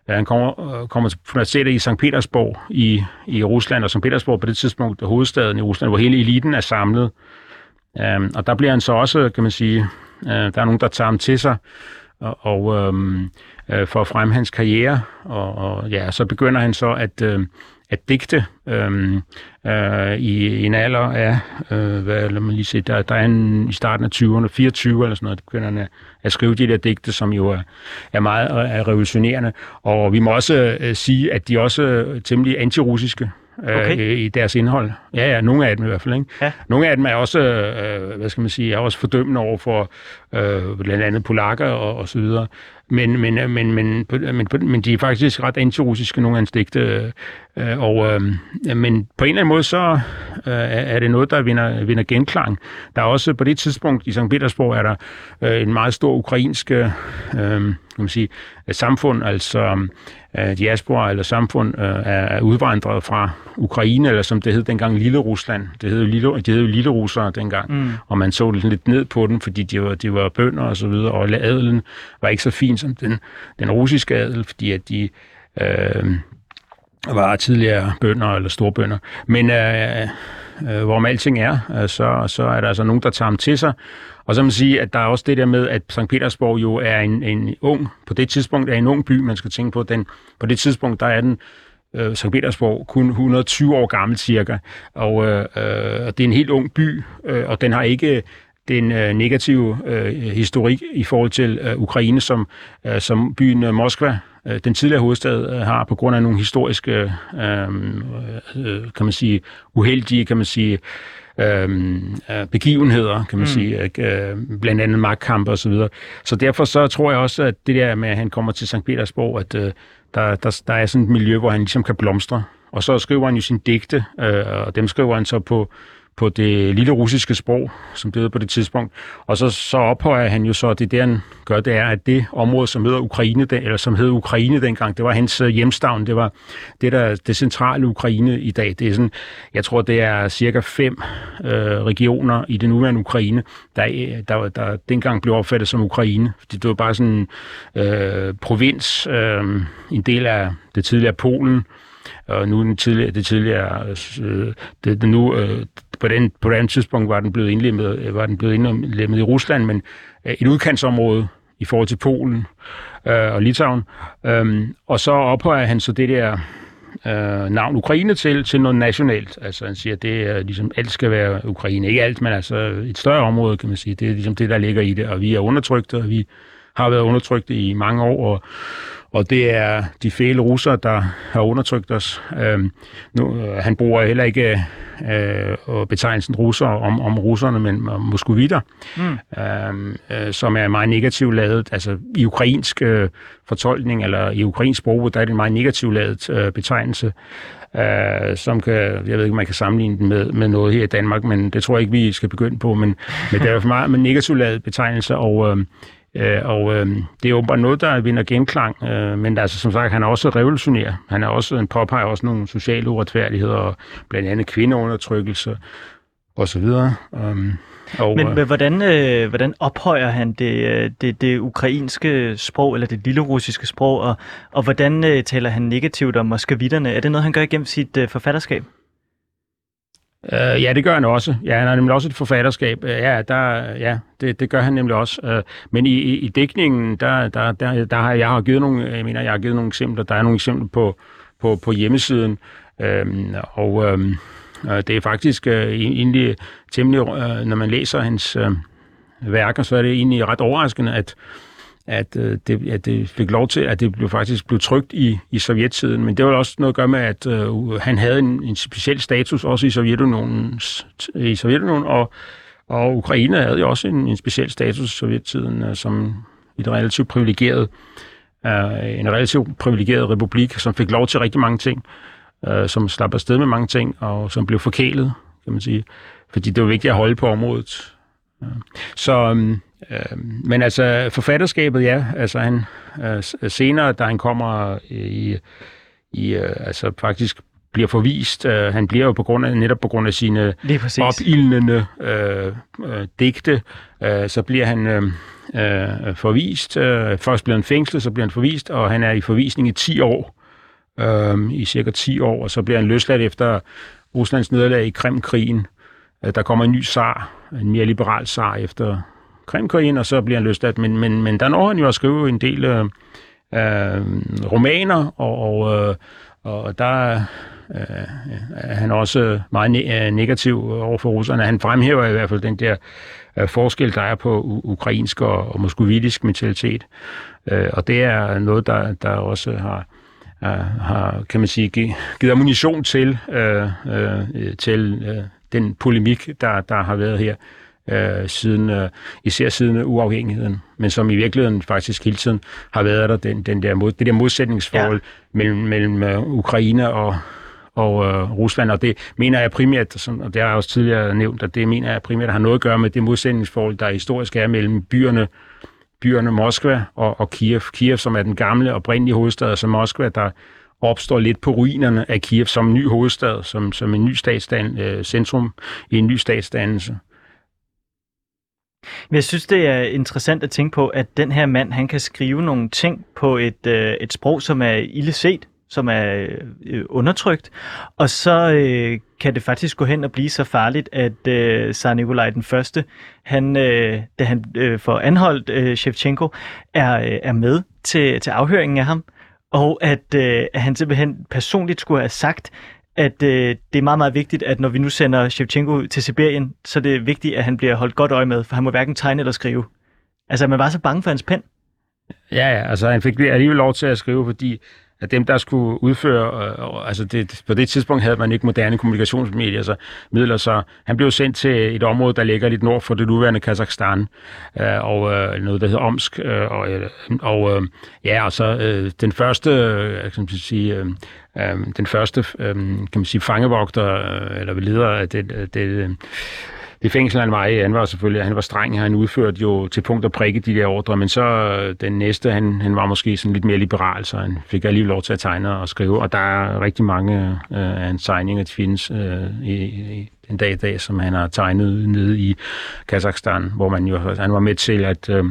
uh, han kommer, uh, kommer til universitetet i St. Petersborg i, i Rusland, og St. Petersborg på det tidspunkt er hovedstaden i Rusland, hvor hele eliten er samlet. Øh, og der bliver han så også, kan man sige, øh, der er nogen, der tager ham til sig, og, og um, for at fremme hans karriere, og, og ja, så begynder han så at, øh, at digte øh, øh, i en alder af, øh, hvad lad mig lige se, der, der er en i starten af 20'erne, 24 eller sådan noget, der begynder han at, at skrive de der digte, som jo er, er meget er revolutionerende, og vi må også øh, sige, at de er også temmelig antirussiske, okay. øh, i deres indhold. Ja, ja, nogle af dem i hvert fald. Ikke? Ja. Nogle af dem er også, øh, hvad skal man sige, er også fordømmende over for øh, blandt andet polakker og, og så videre. Men, men, men, men, men, men de er faktisk ret antirussiske, nogle af hans digte. Øh, og, øh, men på en eller anden måde, så øh, er det noget, der vinder, vinder genklang. Der er også på det tidspunkt i St. Petersborg, er der øh, en meget stor ukrainsk øh, kan man sige, samfund, altså øh, diaspora eller samfund øh, er udvandret fra Ukraine, eller som det hed dengang Lille Rusland. Det hed jo Lille, det hed jo Lille Russere dengang, mm. og man så lidt ned på dem, fordi de var, de var bønder og så videre, og adelen var ikke så fin som den, den russiske adel, fordi at de øh, var tidligere bønder eller storbønder. Men øh, øh, hvorom alting er, øh, så, så er der altså nogen, der tager dem til sig, og så må man sige, at der er også det der med, at St. Petersborg jo er en, en ung, på det tidspunkt er en ung by, man skal tænke på. Den, på det tidspunkt, der er den øh, St. Petersborg kun 120 år gammel cirka, og øh, øh, det er en helt ung by, øh, og den har ikke den øh, negative øh, historik i forhold til øh, Ukraine, som, øh, som byen øh, Moskva, øh, den tidligere hovedstad, øh, har på grund af nogle historiske, øh, øh, kan man sige, uheldige, kan man sige, øhm, øh, begivenheder, kan man mm. sige, øh, blandt andet magtkampe og så videre. Så derfor så tror jeg også, at det der med, at han kommer til St. Petersborg, at øh, der, der, der er sådan et miljø, hvor han ligesom kan blomstre. Og så skriver han jo sin digte, øh, og dem skriver han så på på det lille russiske sprog, som det hed på det tidspunkt. Og så, så ophøjer han jo så, det der han gør, det er, at det område, som hedder Ukraine, eller som hed Ukraine dengang, det var hans øh, hjemstavn, det var det, der, det centrale Ukraine i dag. Det er sådan, jeg tror, det er cirka fem øh, regioner i det nuværende Ukraine, der, øh, der, der dengang blev opfattet som Ukraine. Det var bare sådan en øh, provins, øh, en del af det tidligere Polen, og nu den tidligere, det tidligere, øh, det, det nu, øh, på, den, på den tidspunkt var den blevet indlemmet, øh, var den blevet indlemmet i Rusland, men øh, et udkantsområde i forhold til Polen øh, og Litauen. Øh, og så ophøjer han så det der øh, navn Ukraine til, til noget nationalt. Altså han siger, at det er ligesom, alt skal være Ukraine. Ikke alt, men altså et større område, kan man sige. Det er ligesom det, der ligger i det, og vi er undertrykte, og vi har været undertrykte i mange år, og og det er de fæle russere, der har undertrykt os. Øhm, nu, øh, han bruger heller ikke øh, betegnelsen russer om, om russerne, men om moskovitter, mm. øhm, øh, som er meget negativt lavet. Altså i ukrainsk øh, fortolkning, eller i ukrainsk sprog, der er det en meget negativt lavet øh, betegnelse, øh, som kan, jeg ved ikke, man kan sammenligne den med, med noget her i Danmark, men det tror jeg ikke, vi skal begynde på, men, men det er for meget med negativt lavet betegnelse, og øh, Øh, og øh, det er jo bare noget, der vinder genklang, øh, men altså, som sagt, han er også revolutionær. Han er også en påpeger også nogle sociale uretfærdigheder, blandt andet kvindeundertrykkelse og så videre. Um, og, men, øh, men hvordan, øh, hvordan ophøjer han det, øh, det, det ukrainske sprog, eller det lille russiske sprog, og, og hvordan øh, taler han negativt om moskavitterne? Er det noget, han gør igennem sit øh, forfatterskab? Øh, ja, det gør han også. Ja, han har nemlig også et forfatterskab. Øh, ja, der, ja det, det gør han nemlig også. Øh, men i, i, i dækningen, der, der, der, der har jeg har givet nogle, jeg mener, jeg har givet nogle eksempler. Der er nogle eksempler på, på, på hjemmesiden. Uh, og uh, det er faktisk øh, egentlig temmelig, øh, når man læser hans øh, værker, så er det egentlig ret overraskende, at at, øh, det, at det fik lov til, at det blev faktisk blev trygt i, i sovjettiden. Men det var også noget at gøre med, at øh, han havde en, en speciel status også i Sovjetunionen, i Sovjetunionen og, og Ukraine havde jo også en, en speciel status i sovjettiden, øh, som et relativt privilegeret, øh, en relativt privilegeret republik, som fik lov til rigtig mange ting, øh, som slap afsted med mange ting, og som blev forkælet, kan man sige. Fordi det var vigtigt at holde på området. Så, øhm, Øh, men altså, forfatterskabet, ja. Altså, han, øh, senere, da han kommer i, i øh, altså faktisk bliver forvist. Øh, han bliver jo på grund af, netop på grund af sine opildnende øh, øh, digte, øh, så bliver han øh, øh, forvist. Øh, først bliver han fængslet, så bliver han forvist, og han er i forvisning i 10 år. Øh, I cirka 10 år, og så bliver han løsladt efter Ruslands nederlag i Krimkrigen. Øh, der kommer en ny zar, en mere liberal zar efter Krimkrigen, og så bliver han løsladt. Men, men, men der når han jo at skrive en del øh, øh romaner, og, og, øh, og der øh, er han også meget ne- øh, negativ over for russerne. Han fremhæver i hvert fald den der øh, forskel, der er på ukrainsk og, og moskovitisk mentalitet. Øh, og det er noget, der, der også har øh, har, kan man sige, givet ammunition til, øh, øh, til øh, den polemik, der, der har været her øh, siden, øh, især siden uafhængigheden, men som i virkeligheden faktisk hele tiden har været der, den, den der mod, det der modsætningsforhold ja. mellem, mellem uh, Ukraine og, og uh, Rusland, og det mener jeg primært, som, og det har jeg også tidligere nævnt, at det mener jeg primært har noget at gøre med det modsætningsforhold, der historisk er mellem byerne, byerne Moskva og, og Kiev. Kiev, som er den gamle oprindelige hovedstad, altså Moskva, der opstår lidt på ruinerne af Kiev som ny hovedstad, som, som en ny statsdan, øh, centrum i en ny statsdannelse. Men jeg synes, det er interessant at tænke på, at den her mand, han kan skrive nogle ting på et, øh, et sprog, som er ille set, som er øh, undertrykt, og så øh, kan det faktisk gå hen og blive så farligt, at øh, Tsar Nikolaj den Første, han, øh, da han øh, får anholdt øh, Shevchenko, er, øh, er med til, til afhøringen af ham, og at, øh, at han simpelthen personligt skulle have sagt, at øh, det er meget, meget vigtigt, at når vi nu sender Shevchenko til Sibirien, så er det vigtigt, at han bliver holdt godt øje med, for han må hverken tegne eller skrive. Altså, man var så bange for hans pen. Ja, ja, altså han fik alligevel lov til at skrive, fordi at dem, der skulle udføre, øh, øh, altså det, på det tidspunkt havde man ikke moderne kommunikationsmedier, så midler, så han blev sendt til et område, der ligger lidt nord for det nuværende Kazakhstan, øh, og øh, noget, der hedder Omsk, øh, og, øh, og øh, ja, og så øh, den første, øh, kan man sige, øh, øh, den første, øh, kan man sige, fangevogter, øh, eller leder af det, øh, det øh, det fængsel, han var i, han var selvfølgelig, han var streng, han udførte jo til punkt og prikke de der ordre, men så øh, den næste, han, han var måske sådan lidt mere liberal, så han fik alligevel lov til at tegne og skrive, og der er rigtig mange øh, af hans tegninger, der findes øh, i, i den dag i dag, som han har tegnet nede i Kazakhstan, hvor man jo, han var med til at øh,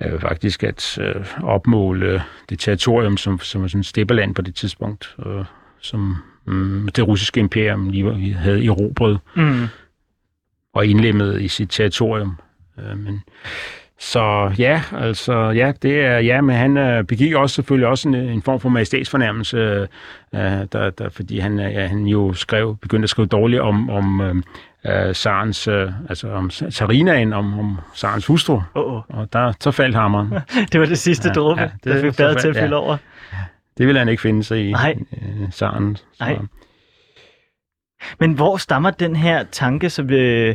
øh, faktisk at øh, opmåle det territorium, som, som var sådan steppeland på det tidspunkt, øh, som øh, det russiske imperium lige havde erobret. Mm og indlemmet i sit territorium. Øh, men, så ja, altså ja, det er ja, men han øh, begik også selvfølgelig også en, en form for majestætsfornærmelse, øh, der, der, fordi han, ja, han jo skrev, begyndte at skrive dårligt om, om øh, Sarens, øh, altså om Sarinaen, om, om Sarens hustru, oh, oh. og der, så faldt hammeren. det var det sidste ja, dråbe, ja, det, der fik badet til at fylde ja. over. Det ville han ikke finde sig i, Nej. Øh, Saren. Så. Nej. Men hvor stammer den her tanke, som øh,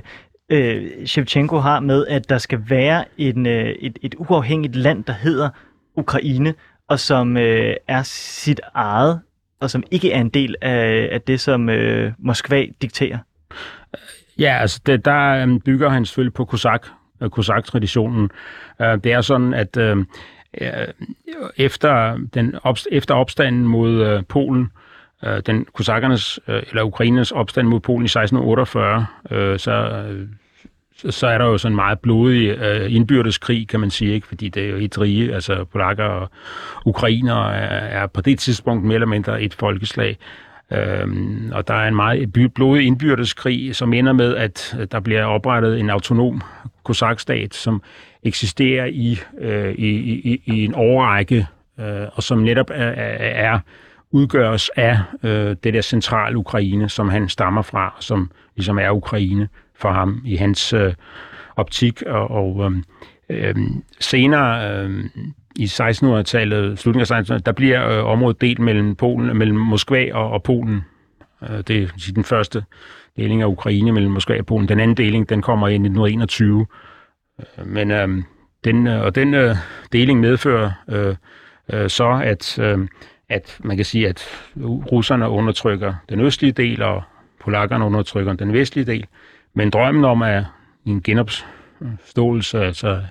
øh, Shevchenko har med, at der skal være en, øh, et, et uafhængigt land, der hedder Ukraine, og som øh, er sit eget, og som ikke er en del af, af det, som øh, Moskva dikterer? Ja, altså det, der øh, bygger han selvfølgelig på Kosak, øh, Kosak-traditionen. Øh, det er sådan, at øh, efter, den op, efter opstanden mod øh, Polen, øh, Øh, den kosakkernes, øh, eller ukrainernes opstand mod Polen i 1648, øh, så, øh, så er der jo sådan en meget blodig øh, indbyrdeskrig, kan man sige, ikke? fordi det er jo et rige, altså polakker og ukrainer er, er på det tidspunkt mere eller mindre et folkeslag. Øhm, og der er en meget blodig indbyrdeskrig, som ender med, at øh, der bliver oprettet en autonom kosakstat, som eksisterer i, øh, i, i, i en overrække, øh, og som netop er, er udgøres af øh, det der centrale Ukraine, som han stammer fra, som ligesom er Ukraine for ham i hans øh, optik. Og, og øh, øh senere øh, i 1600-tallet, slutningen af 1600-tallet, der bliver øh, området delt mellem, Polen, mellem Moskva og, og Polen. Øh, det er den første deling af Ukraine mellem Moskva og Polen. Den anden deling, den kommer i 1921. Øh, men øh, den, øh, og den øh, deling medfører øh, øh, så, at øh, at man kan sige, at russerne undertrykker den østlige del, og polakkerne undertrykker den vestlige del. Men drømmen om at en genopståelse, altså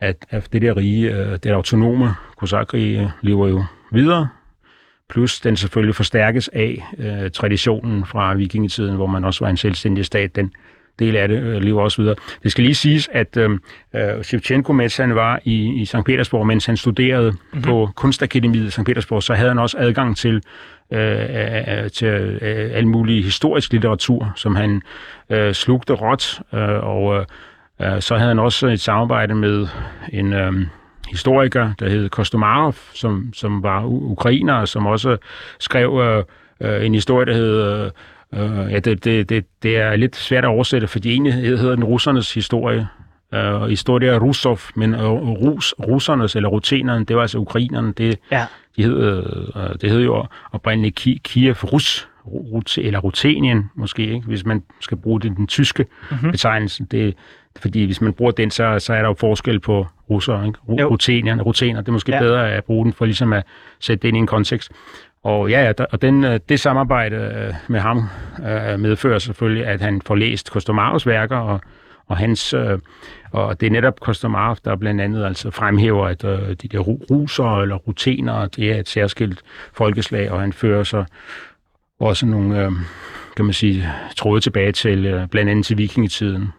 at, at det der rige, øh, det det autonome kosakrige lever jo videre, plus den selvfølgelig forstærkes af øh, traditionen fra vikingetiden, hvor man også var en selvstændig stat, den del af det øh, lever også videre. Det skal lige siges, at øh, øh Shevchenko, mens han var i, i St. Petersborg, mens han studerede mm-hmm. på Kunstakademiet i St. Petersborg, så havde han også adgang til øh, øh, til øh, al mulig historisk litteratur, som han øh, slugte råt, øh, og øh, så havde han også et samarbejde med en øh, historiker, der hed Kostomarov, som, som var ukrainer, som også skrev øh, en historie, der hed øh, Uh, ja, det, det, det, det er lidt svært at oversætte, fordi egentlig hedder den russernes historie. Uh, historie er Russov, men uh, rus, russernes eller rutenerne, det var altså ukrainerne. Det, ja. de hed, uh, det hed jo oprindeligt Ki, Kiev Rus, Rut, eller Rutenien måske, ikke? hvis man skal bruge det, den tyske mm-hmm. betegnelse. Det, fordi hvis man bruger den, så, så er der jo forskel på russer, ikke? Rutenien, rutener. Det er måske ja. bedre at bruge den for ligesom at sætte det ind i en kontekst. Og ja, og den, øh, det samarbejde øh, med ham øh, medfører selvfølgelig, at han får læst Kostomaros værker, og, og hans øh, og det er netop Kostomarov, der blandt andet altså fremhæver, at de der ruser eller rutener, det er et særskilt folkeslag, og han fører så også nogle, kan man sige, tråde tilbage til blandt andet til vikingetiden.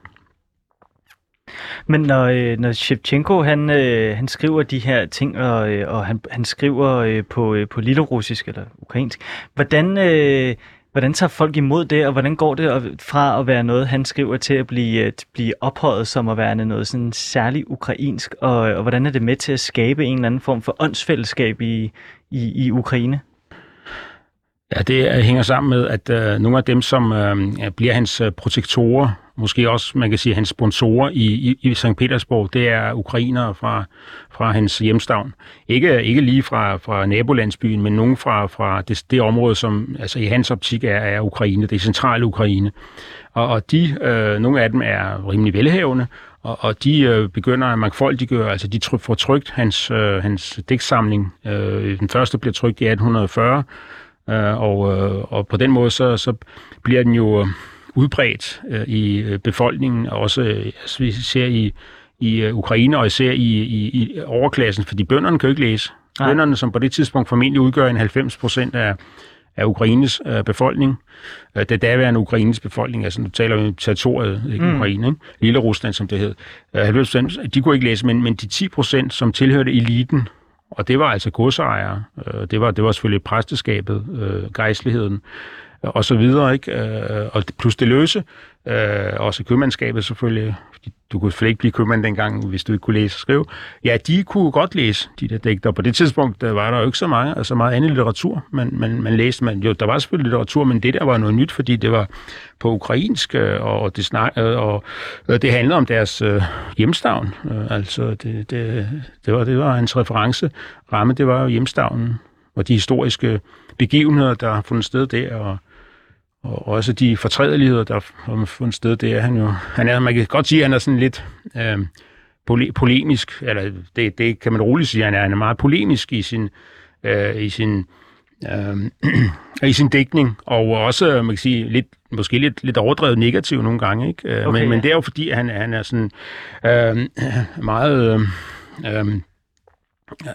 Men når, øh, når Shevchenko han, øh, han skriver de her ting, og, øh, og han, han skriver øh, på, øh, på lillerussisk eller ukrainsk, hvordan, øh, hvordan tager folk imod det, og hvordan går det fra at være noget, han skriver, til at blive, øh, at blive ophøjet som at være noget sådan særligt ukrainsk, og, og hvordan er det med til at skabe en eller anden form for åndsfællesskab i, i, i Ukraine? Ja, det hænger sammen med, at øh, nogle af dem, som øh, bliver hans øh, protektorer, måske også, man kan sige, hans sponsorer i, i, i St. Petersborg, det er ukrainere fra, fra hans hjemstavn. Ikke, ikke lige fra, fra nabolandsbyen, men nogen fra, fra det, det område, som altså i hans optik er, er Ukraine, det er centrale Ukraine. Og, og de, øh, nogle af dem er rimelig velhavende, og, og de øh, begynder at mangfoldiggøre, altså de får trygt hans, øh, hans digtsamling. Øh, den første bliver trygt i 1840, øh, og, øh, og på den måde så, så bliver den jo udbredt øh, i øh, befolkningen, også øh, altså, vi ser i, i øh, Ukraine, og især i, i, i overklassen, fordi bønderne kan jo ikke læse. Nej. Bønderne, som på det tidspunkt formentlig udgør en 90 procent af, af Ukraines øh, befolkning. Øh, det daværende Ukraines befolkning, altså nu taler vi om territoriet, ikke mm. Ukraine, ikke? Lille Rusland, som det hed. Øh, 90 procent, de kunne ikke læse, men, men de 10 procent, som tilhørte eliten, og det var altså godsejere, øh, det, var, det var selvfølgelig præsteskabet, øh, gejstligheden, øh, og så videre, ikke? Øh, og plus det løse, øh, også købmandskabet selvfølgelig, du kunne slet ikke blive købmand dengang, hvis du ikke kunne læse og skrive. Ja, de kunne godt læse de der digter. På det tidspunkt der var der jo ikke så meget, altså meget andet litteratur, man, man, man læste. Man, jo, der var selvfølgelig litteratur, men det der var noget nyt, fordi det var på ukrainsk, øh, og det, snak, øh, og, og det handlede om deres øh, hjemstavn. Altså, det, det, det, var, det var hans referenceramme, det var jo hjemstavnen, og de historiske begivenheder, der har fundet sted der, og og også de fortrædeligheder, der har fundet sted, det er han jo. Han er, man kan godt sige, at han er sådan lidt øh, pole, polemisk, eller det, det kan man roligt sige, han er, han er meget polemisk i sin, øh, i sin øh, i sin dækning, og også, man kan sige, lidt, måske lidt, lidt overdrevet negativ nogle gange, ikke? Øh, okay, men, men det er jo fordi, han, han er sådan øh, meget, øh, øh,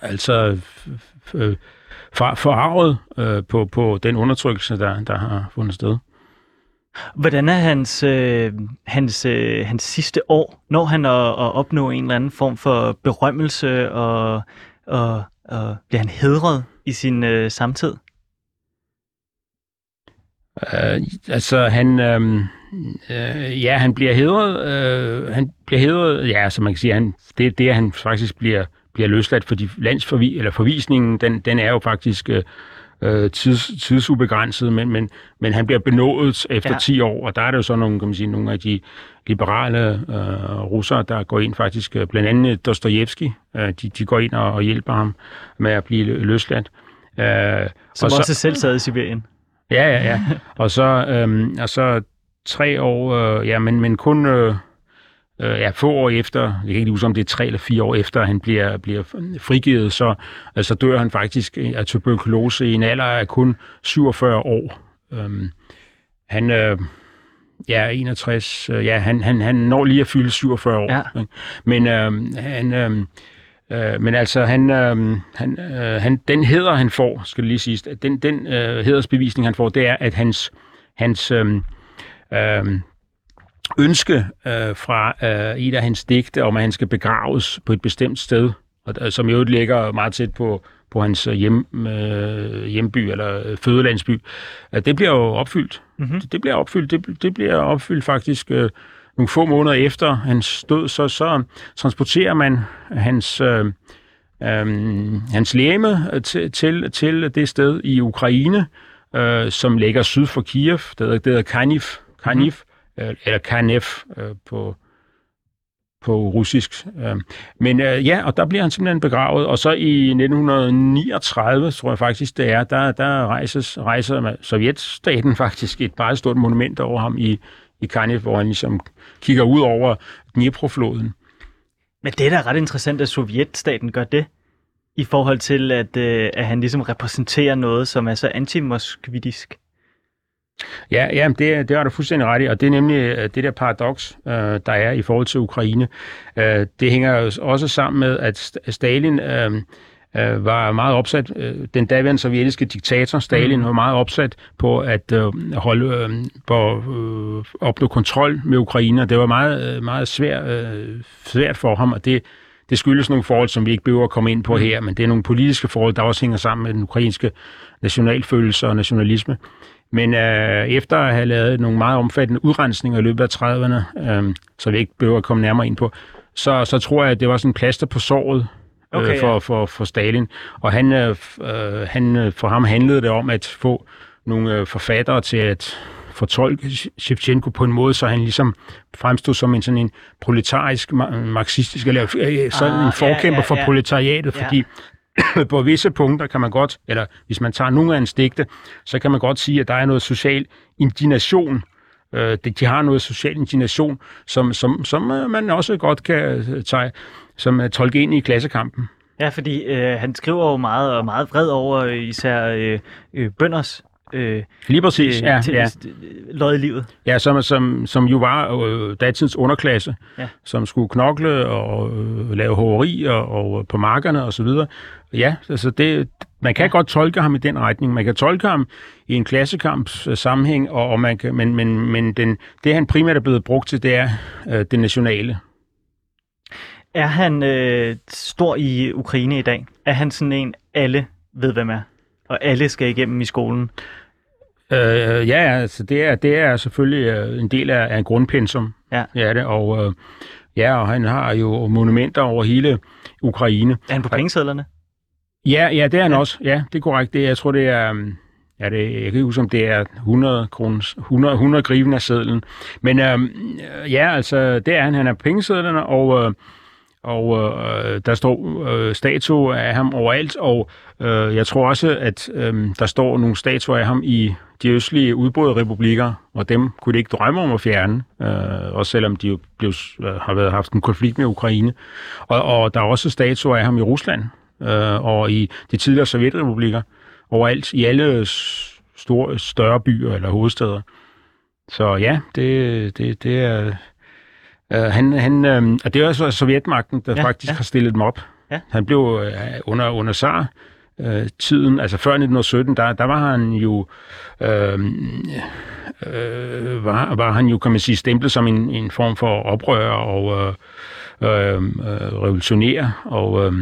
altså, øh, for, forarvet øh, på, på den undertrykkelse, der, der har fundet sted. Hvordan er hans, øh, hans, øh, hans sidste år? Når han at, at opnå en eller anden form for berømmelse, og, og, og bliver han hedret i sin øh, samtid? Uh, altså, han... Øh, øh, ja, han bliver hedret. Øh, han bliver hedret, ja, så man kan sige, han, det, det, at han faktisk bliver bliver løsladt, fordi landsforvi eller forvisningen, den, den er jo faktisk øh, øh tids, tidsubegrænset, men, men, men han bliver benådet efter ja. 10 år, og der er det jo så nogle, kan man sige, nogle af de liberale øh, russere, der går ind faktisk, øh, blandt andet Dostojevski, øh, de, de går ind og, og hjælper ham med at blive løsladt. Øh, Som og også så, selv sad i Sibirien. Ja, ja, ja. og så, øh, og så tre år, øh, ja, men, men kun... Øh, øh, ja, få år efter, jeg kan ikke huske, om det er tre eller fire år efter, han bliver, bliver frigivet, så altså, dør han faktisk af tuberkulose i en alder af kun 47 år. Øhm, han, øh, ja, 61, øh, ja, han, han, han når lige at fylde 47 år. Ja. Men øh, han... Øh, Øh, men altså, han, øh, han, øh, han, den heder, han får, skal lige sige, den, den øh, hedersbevisning, han får, det er, at hans, hans øh, øh, ønske øh, fra øh, et af hans digte om, at han skal begraves på et bestemt sted, og, øh, som jo ligger meget tæt på, på hans øh, hjem, øh, hjemby eller øh, fødelandsby. Det bliver jo opfyldt. Mm-hmm. Det, det bliver opfyldt. Det, det bliver opfyldt faktisk øh, nogle få måneder efter hans død, så, så transporterer man hans, øh, øh, hans læme til, til, til det sted i Ukraine, øh, som ligger syd for Kiev. Det hedder, det hedder Kaniv. Kaniv. Mm-hmm Øh, eller KNF øh, på, på russisk. Øh, men øh, ja, og der bliver han simpelthen begravet, og så i 1939, tror jeg faktisk det er, der, der rejses, rejser Sovjetstaten faktisk et meget stort monument over ham i, i Kaniv, hvor han ligesom kigger ud over Dnipro-floden. Men det er da ret interessant, at Sovjetstaten gør det, i forhold til, at, øh, at han ligesom repræsenterer noget, som er så antimoskvitisk. Ja, ja det, det har du fuldstændig ret i, og det er nemlig øh, det der paradoks, øh, der er i forhold til Ukraine. Øh, det hænger jo også sammen med, at Stalin øh, øh, var meget opsat, øh, den daværende sovjetiske diktator Stalin mm. var meget opsat på at øh, holde øh, på øh, opnå kontrol med Ukraine. Det var meget, øh, meget svært, øh, svært for ham, og det det skyldes nogle forhold, som vi ikke behøver at komme ind på mm. her, men det er nogle politiske forhold, der også hænger sammen med den ukrainske nationalfølelse og nationalisme. Men øh, efter at have lavet nogle meget omfattende udrensninger i løbet af 30'erne, øh, så vi ikke behøver at komme nærmere ind på, så, så tror jeg, at det var sådan en plaster på såret øh, okay, for, for, for Stalin. Og han, øh, øh han, øh, for ham handlede det om at få nogle øh, forfattere til at fortolke Shevchenko på en måde, så han ligesom fremstod som en sådan en proletarisk, marxistisk, eller sådan ah, en forkæmper ja, ja, ja. for proletariatet, ja. på visse punkter kan man godt, eller hvis man tager nogle af hans digte, så kan man godt sige, at der er noget social indignation. Øh, de har noget social indignation, som, som, som øh, man også godt kan øh, tage, som øh, tolke ind i klassekampen. Ja, fordi øh, han skriver jo meget og meget vred over især øh, øh, bønders øh, Lige præcis, øh, ja. Til, ja. Lød i livet. Ja, som, som, som jo var øh, datidens underklasse, ja. som skulle knokle og øh, lave hoveri og, og på markerne og så videre. Ja, altså det, man kan ja. godt tolke ham i den retning. Man kan tolke ham i en klassekamps øh, sammenhæng, og, og man kan, men, men, men den, det, han primært er blevet brugt til, det er øh, det nationale. Er han øh, stor i Ukraine i dag? Er han sådan en, alle ved, hvem er? Og alle skal igennem i skolen? Øh, ja, altså det er, det er selvfølgelig øh, en del af, af en grundpensum. Ja. ja det, og, øh, ja, og han har jo monumenter over hele Ukraine. Er han på pengesedlerne? Ja, ja, det er han ja. også. Ja, det er korrekt. Det, jeg tror, det er... Um, ja, det, jeg kan ikke huske, om det er 100 kroner, 100, 100 griven af sedlen. Men øhm, ja, altså, det er han. Han er på pengesedlerne, og, øh, og øh, der står øh, statuer af ham overalt, og øh, jeg tror også, at øh, der står nogle statuer af ham i de østlige udbrudte republikker, og dem kunne de ikke drømme om at fjerne, øh, også selvom de jo blev, øh, har været, haft en konflikt med Ukraine. Og, og der er også statuer af ham i Rusland, øh, og i de tidligere sovjetrepublikker, overalt, i alle store, større byer eller hovedsteder. Så ja, det, det, det er... Øh, han, han, øh, og det er også Sovjetmagten, der ja, faktisk ja. har stillet dem op. Ja. Han blev øh, under, under SAR, øh, tiden, altså før 1917, der, der var han jo øh, øh, var, var han jo, kan man sige, stemplet som en, en form for oprør og øh, øh, revolutionær, og øh,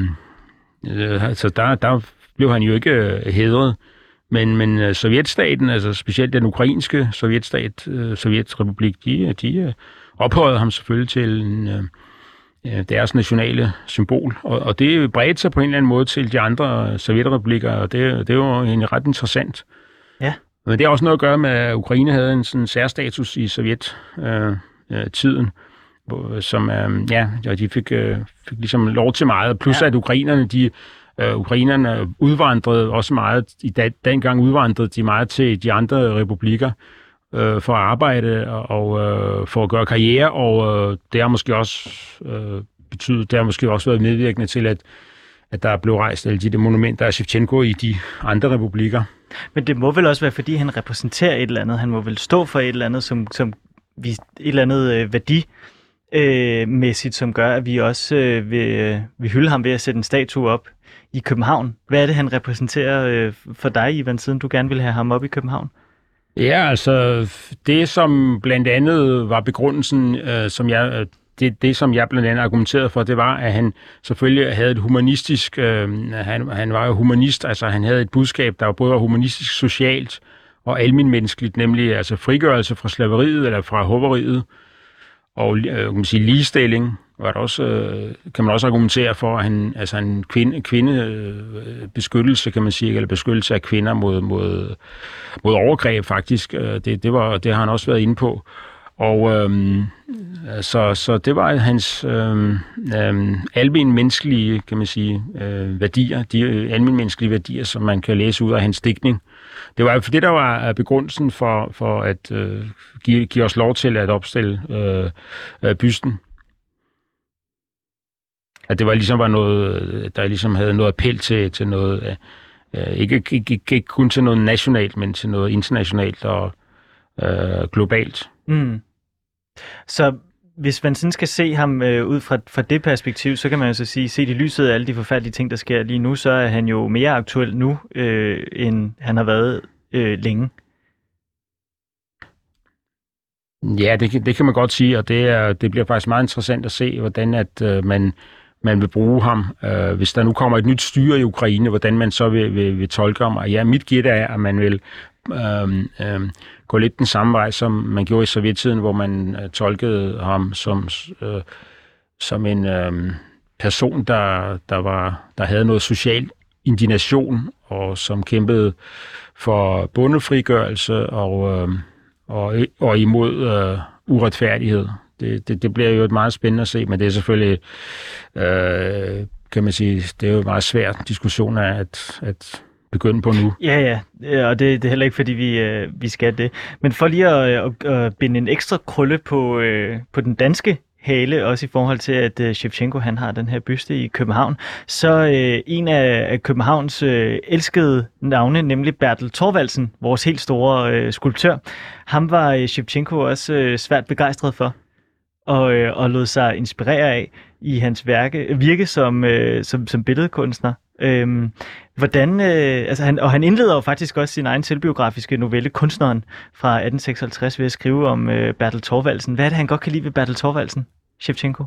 Øh, altså der, der blev han jo ikke øh, hædret. Men, men øh, Sovjetstaten, altså specielt den ukrainske Sovjetstat, øh, Sovjetrepublik, de, de øh, ophøjede ham selvfølgelig til en, øh, deres nationale symbol. Og, og det bredte sig på en eller anden måde til de andre sovjetrepublikker, og det, det var egentlig ret interessant. Ja. Men det har også noget at gøre med, at Ukraine havde en sådan særstatus i Sovjet-tiden. Øh, tiden som øh, ja, de fik, øh, fik ligesom lov til meget. Plus ja. at ukrainerne, de øh, ukrainerne udvandrede også meget, i da, dengang udvandrede de meget til de andre republikker øh, for at arbejde og, og øh, for at gøre karriere, og øh, det har måske også øh, betydet, det har måske også været medvirkende til, at, at der blev rejst alle de, de monumenter af Shevchenko i de andre republikker. Men det må vel også være, fordi han repræsenterer et eller andet. Han må vel stå for et eller andet, som, som vi, et eller andet øh, værdi, øh, mæssigt, som gør, at vi også øh, vil, øh, vil hylde ham ved at sætte en statue op i København. Hvad er det, han repræsenterer øh, for dig, Ivan, siden du gerne vil have ham op i København? Ja, altså det, som blandt andet var begrundelsen, øh, som jeg øh, det, det, som jeg blandt andet argumenterede for, det var, at han selvfølgelig havde et humanistisk, øh, han, han var jo humanist, altså han havde et budskab, der var både humanistisk, socialt og almindeligt, nemlig altså frigørelse fra slaveriet eller fra hoveriet, og øh, kan man sige, ligestilling var der også, øh, kan man også argumentere for, at han, altså en kvinde, kvindebeskyttelse, øh, beskyttelse, kan man sige, eller beskyttelse af kvinder mod, mod, mod overgreb faktisk. Øh, det, det, var, det har han også været inde på. Og øhm, så, så det var hans øhm, øhm, almen menneskelige, kan man sige, øh, værdier, de øh, almen menneskelige værdier, som man kan læse ud af hans digtning. Det var for det, der var øh, begrundelsen for, for at øh, give, give os lov til at opstille øh, øh, bysten. At det var ligesom var noget, der ligesom havde noget appel til, til noget, øh, ikke, ikke, ikke, ikke kun til noget nationalt, men til noget internationalt og øh, globalt. Mm. Så hvis man sådan skal se ham øh, ud fra, fra det perspektiv, så kan man jo så sige, set i lyset af alle de forfærdelige ting, der sker lige nu, så er han jo mere aktuel nu, øh, end han har været øh, længe. Ja, det, det kan man godt sige, og det, er, det bliver faktisk meget interessant at se, hvordan at øh, man, man vil bruge ham. Øh, hvis der nu kommer et nyt styre i Ukraine, hvordan man så vil, vil, vil tolke ham. Og ja, mit gæt er, at man vil øh, øh, gå lidt den samme vej, som man gjorde i sovjettiden, hvor man øh, tolkede ham som, øh, som en øh, person, der, der, var, der havde noget social indignation og som kæmpede for bondefrigørelse og, øh, og, og imod øh, uretfærdighed. Det, det, det bliver jo et meget spændende at se, men det er selvfølgelig, øh, kan man sige, det er jo en meget svær diskussion at, at begynde på nu. Ja, ja, og det, det er heller ikke, fordi vi, øh, vi skal det. Men for lige at, øh, at, at binde en ekstra krølle på, øh, på den danske hale, også i forhold til, at øh, Shevchenko han har den her byste i København. Så øh, en af, af Københavns øh, elskede navne, nemlig Bertel Thorvaldsen, vores helt store øh, skulptør, ham var øh, Shevchenko også øh, svært begejstret for og, øh, og lod sig inspirere af i hans værke, virke som, øh, som, som billedkunstner. Øhm, hvordan, øh, altså han, og han indleder jo faktisk også sin egen selvbiografiske novelle, Kunstneren, fra 1856 ved at skrive om øh, Bertel Thorvaldsen. Hvad er det, han godt kan lide ved Bertel Thorvaldsen, Shevchenko?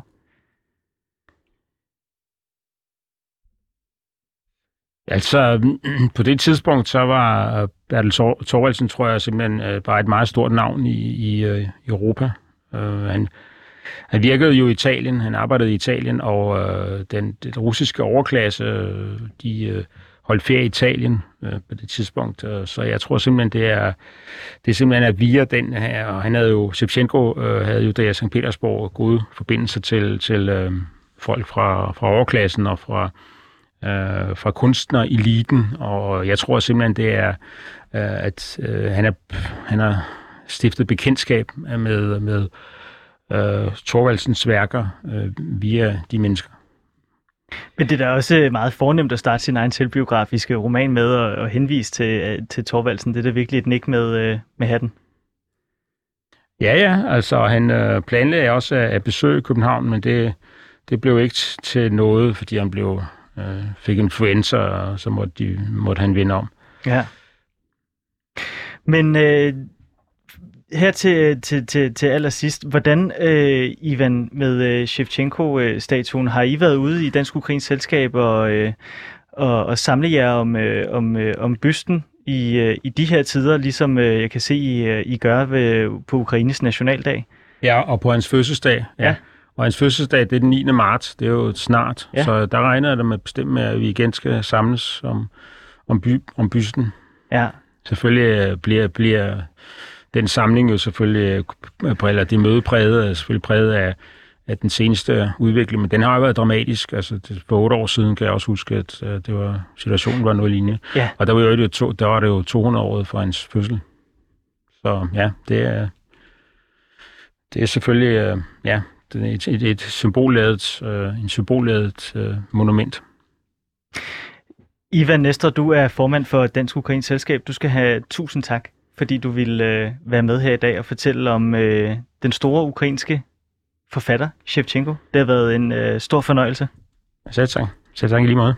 Altså, på det tidspunkt, så var øh, Bertel Thorvaldsen, tror jeg, simpelthen øh, bare et meget stort navn i, i, i Europa. Uh, han, han virkede jo i Italien, han arbejdede i Italien, og øh, den, den russiske overklasse, øh, de øh, holdt ferie i Italien øh, på det tidspunkt. Øh, så jeg tror simpelthen, det er, det er simpelthen at via den her, og han havde jo, Shevchenko øh, havde jo der i St. Petersborg gode forbindelser til, til øh, folk fra, fra overklassen og fra, øh, fra kunstnereliten, og jeg tror simpelthen, det er, øh, at øh, han, er, han har stiftet bekendtskab med, med øh, Thorvaldsens værker øh, via de mennesker. Men det er da også meget fornemt at starte sin egen selvbiografiske roman med at, at henvise til, øh, til Thorvaldsen. Det er da virkelig et nik med, øh, med hatten. Ja, ja. Altså, han øh, planlagde også at, at besøge København, men det, det blev ikke til noget, fordi han blev, øh, fik influenza, og så måtte, de, måtte han vinde om. Ja. Men øh, her til, til, til, til allersidst, hvordan, øh, Ivan, med øh, Shevchenko-statuen, har I været ude i Dansk Ukrains Selskab og, øh, og, og samle jer om, øh, om, øh, om bysten i, øh, i de her tider, ligesom øh, jeg kan se, I, øh, I gør ved, på Ukraines nationaldag? Ja, og på hans fødselsdag. Ja. ja. Og hans fødselsdag, det er den 9. marts, det er jo snart, ja. så der regner jeg da med bestemt med, at vi igen skal samles om, om, by, om bysten. Ja. Selvfølgelig øh, bliver, bliver den samling jo selvfølgelig, eller det møde præget, er selvfølgelig præget af, af den seneste udvikling, men den har jo været dramatisk. Altså, det, for otte år siden kan jeg også huske, at uh, det var, situationen var noget lignende. Ja. Og der var, jo, to, der var det jo 200 år for hans fødsel. Så ja, det er, det er selvfølgelig uh, ja, det er et, et, et symbolladet, uh, en symbolladet uh, monument. Ivan Nestor, du er formand for Dansk Ukrains Selskab. Du skal have tusind tak fordi du ville øh, være med her i dag og fortælle om øh, den store ukrainske forfatter, Shevchenko. Det har været en øh, stor fornøjelse. Selv tak. Selv tak i lige måde.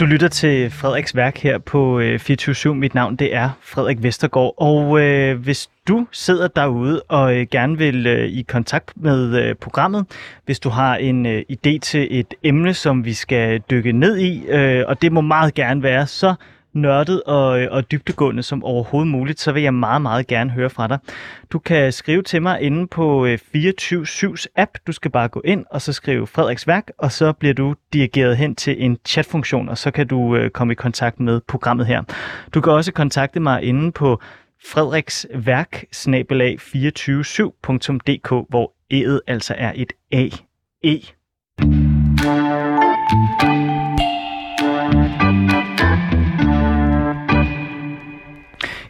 Du lytter til Frederiks værk her på øh, 24 Mit navn det er Frederik Vestergaard. Og øh, hvis du sidder derude og øh, gerne vil øh, i kontakt med øh, programmet, hvis du har en øh, idé til et emne, som vi skal dykke ned i, øh, og det må meget gerne være, så nørdet og, øh, og dybtegående som overhovedet muligt, så vil jeg meget, meget gerne høre fra dig. Du kan skrive til mig inde på øh, 24-7's app. Du skal bare gå ind og så skrive Frederiks værk, og så bliver du dirigeret hen til en chatfunktion, og så kan du øh, komme i kontakt med programmet her. Du kan også kontakte mig inde på frederiksværk 247dk hvor E'et altså er et A-E.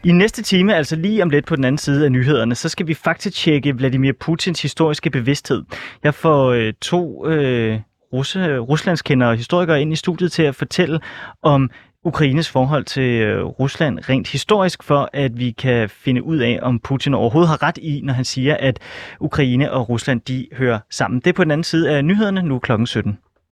I næste time, altså lige om lidt på den anden side af nyhederne, så skal vi faktisk tjekke Vladimir Putins historiske bevidsthed. Jeg får øh, to øh, russe, ruslandskendere og historikere ind i studiet til at fortælle om Ukraines forhold til øh, Rusland rent historisk, for at vi kan finde ud af, om Putin overhovedet har ret i, når han siger, at Ukraine og Rusland de hører sammen. Det er på den anden side af nyhederne, nu klokken 17.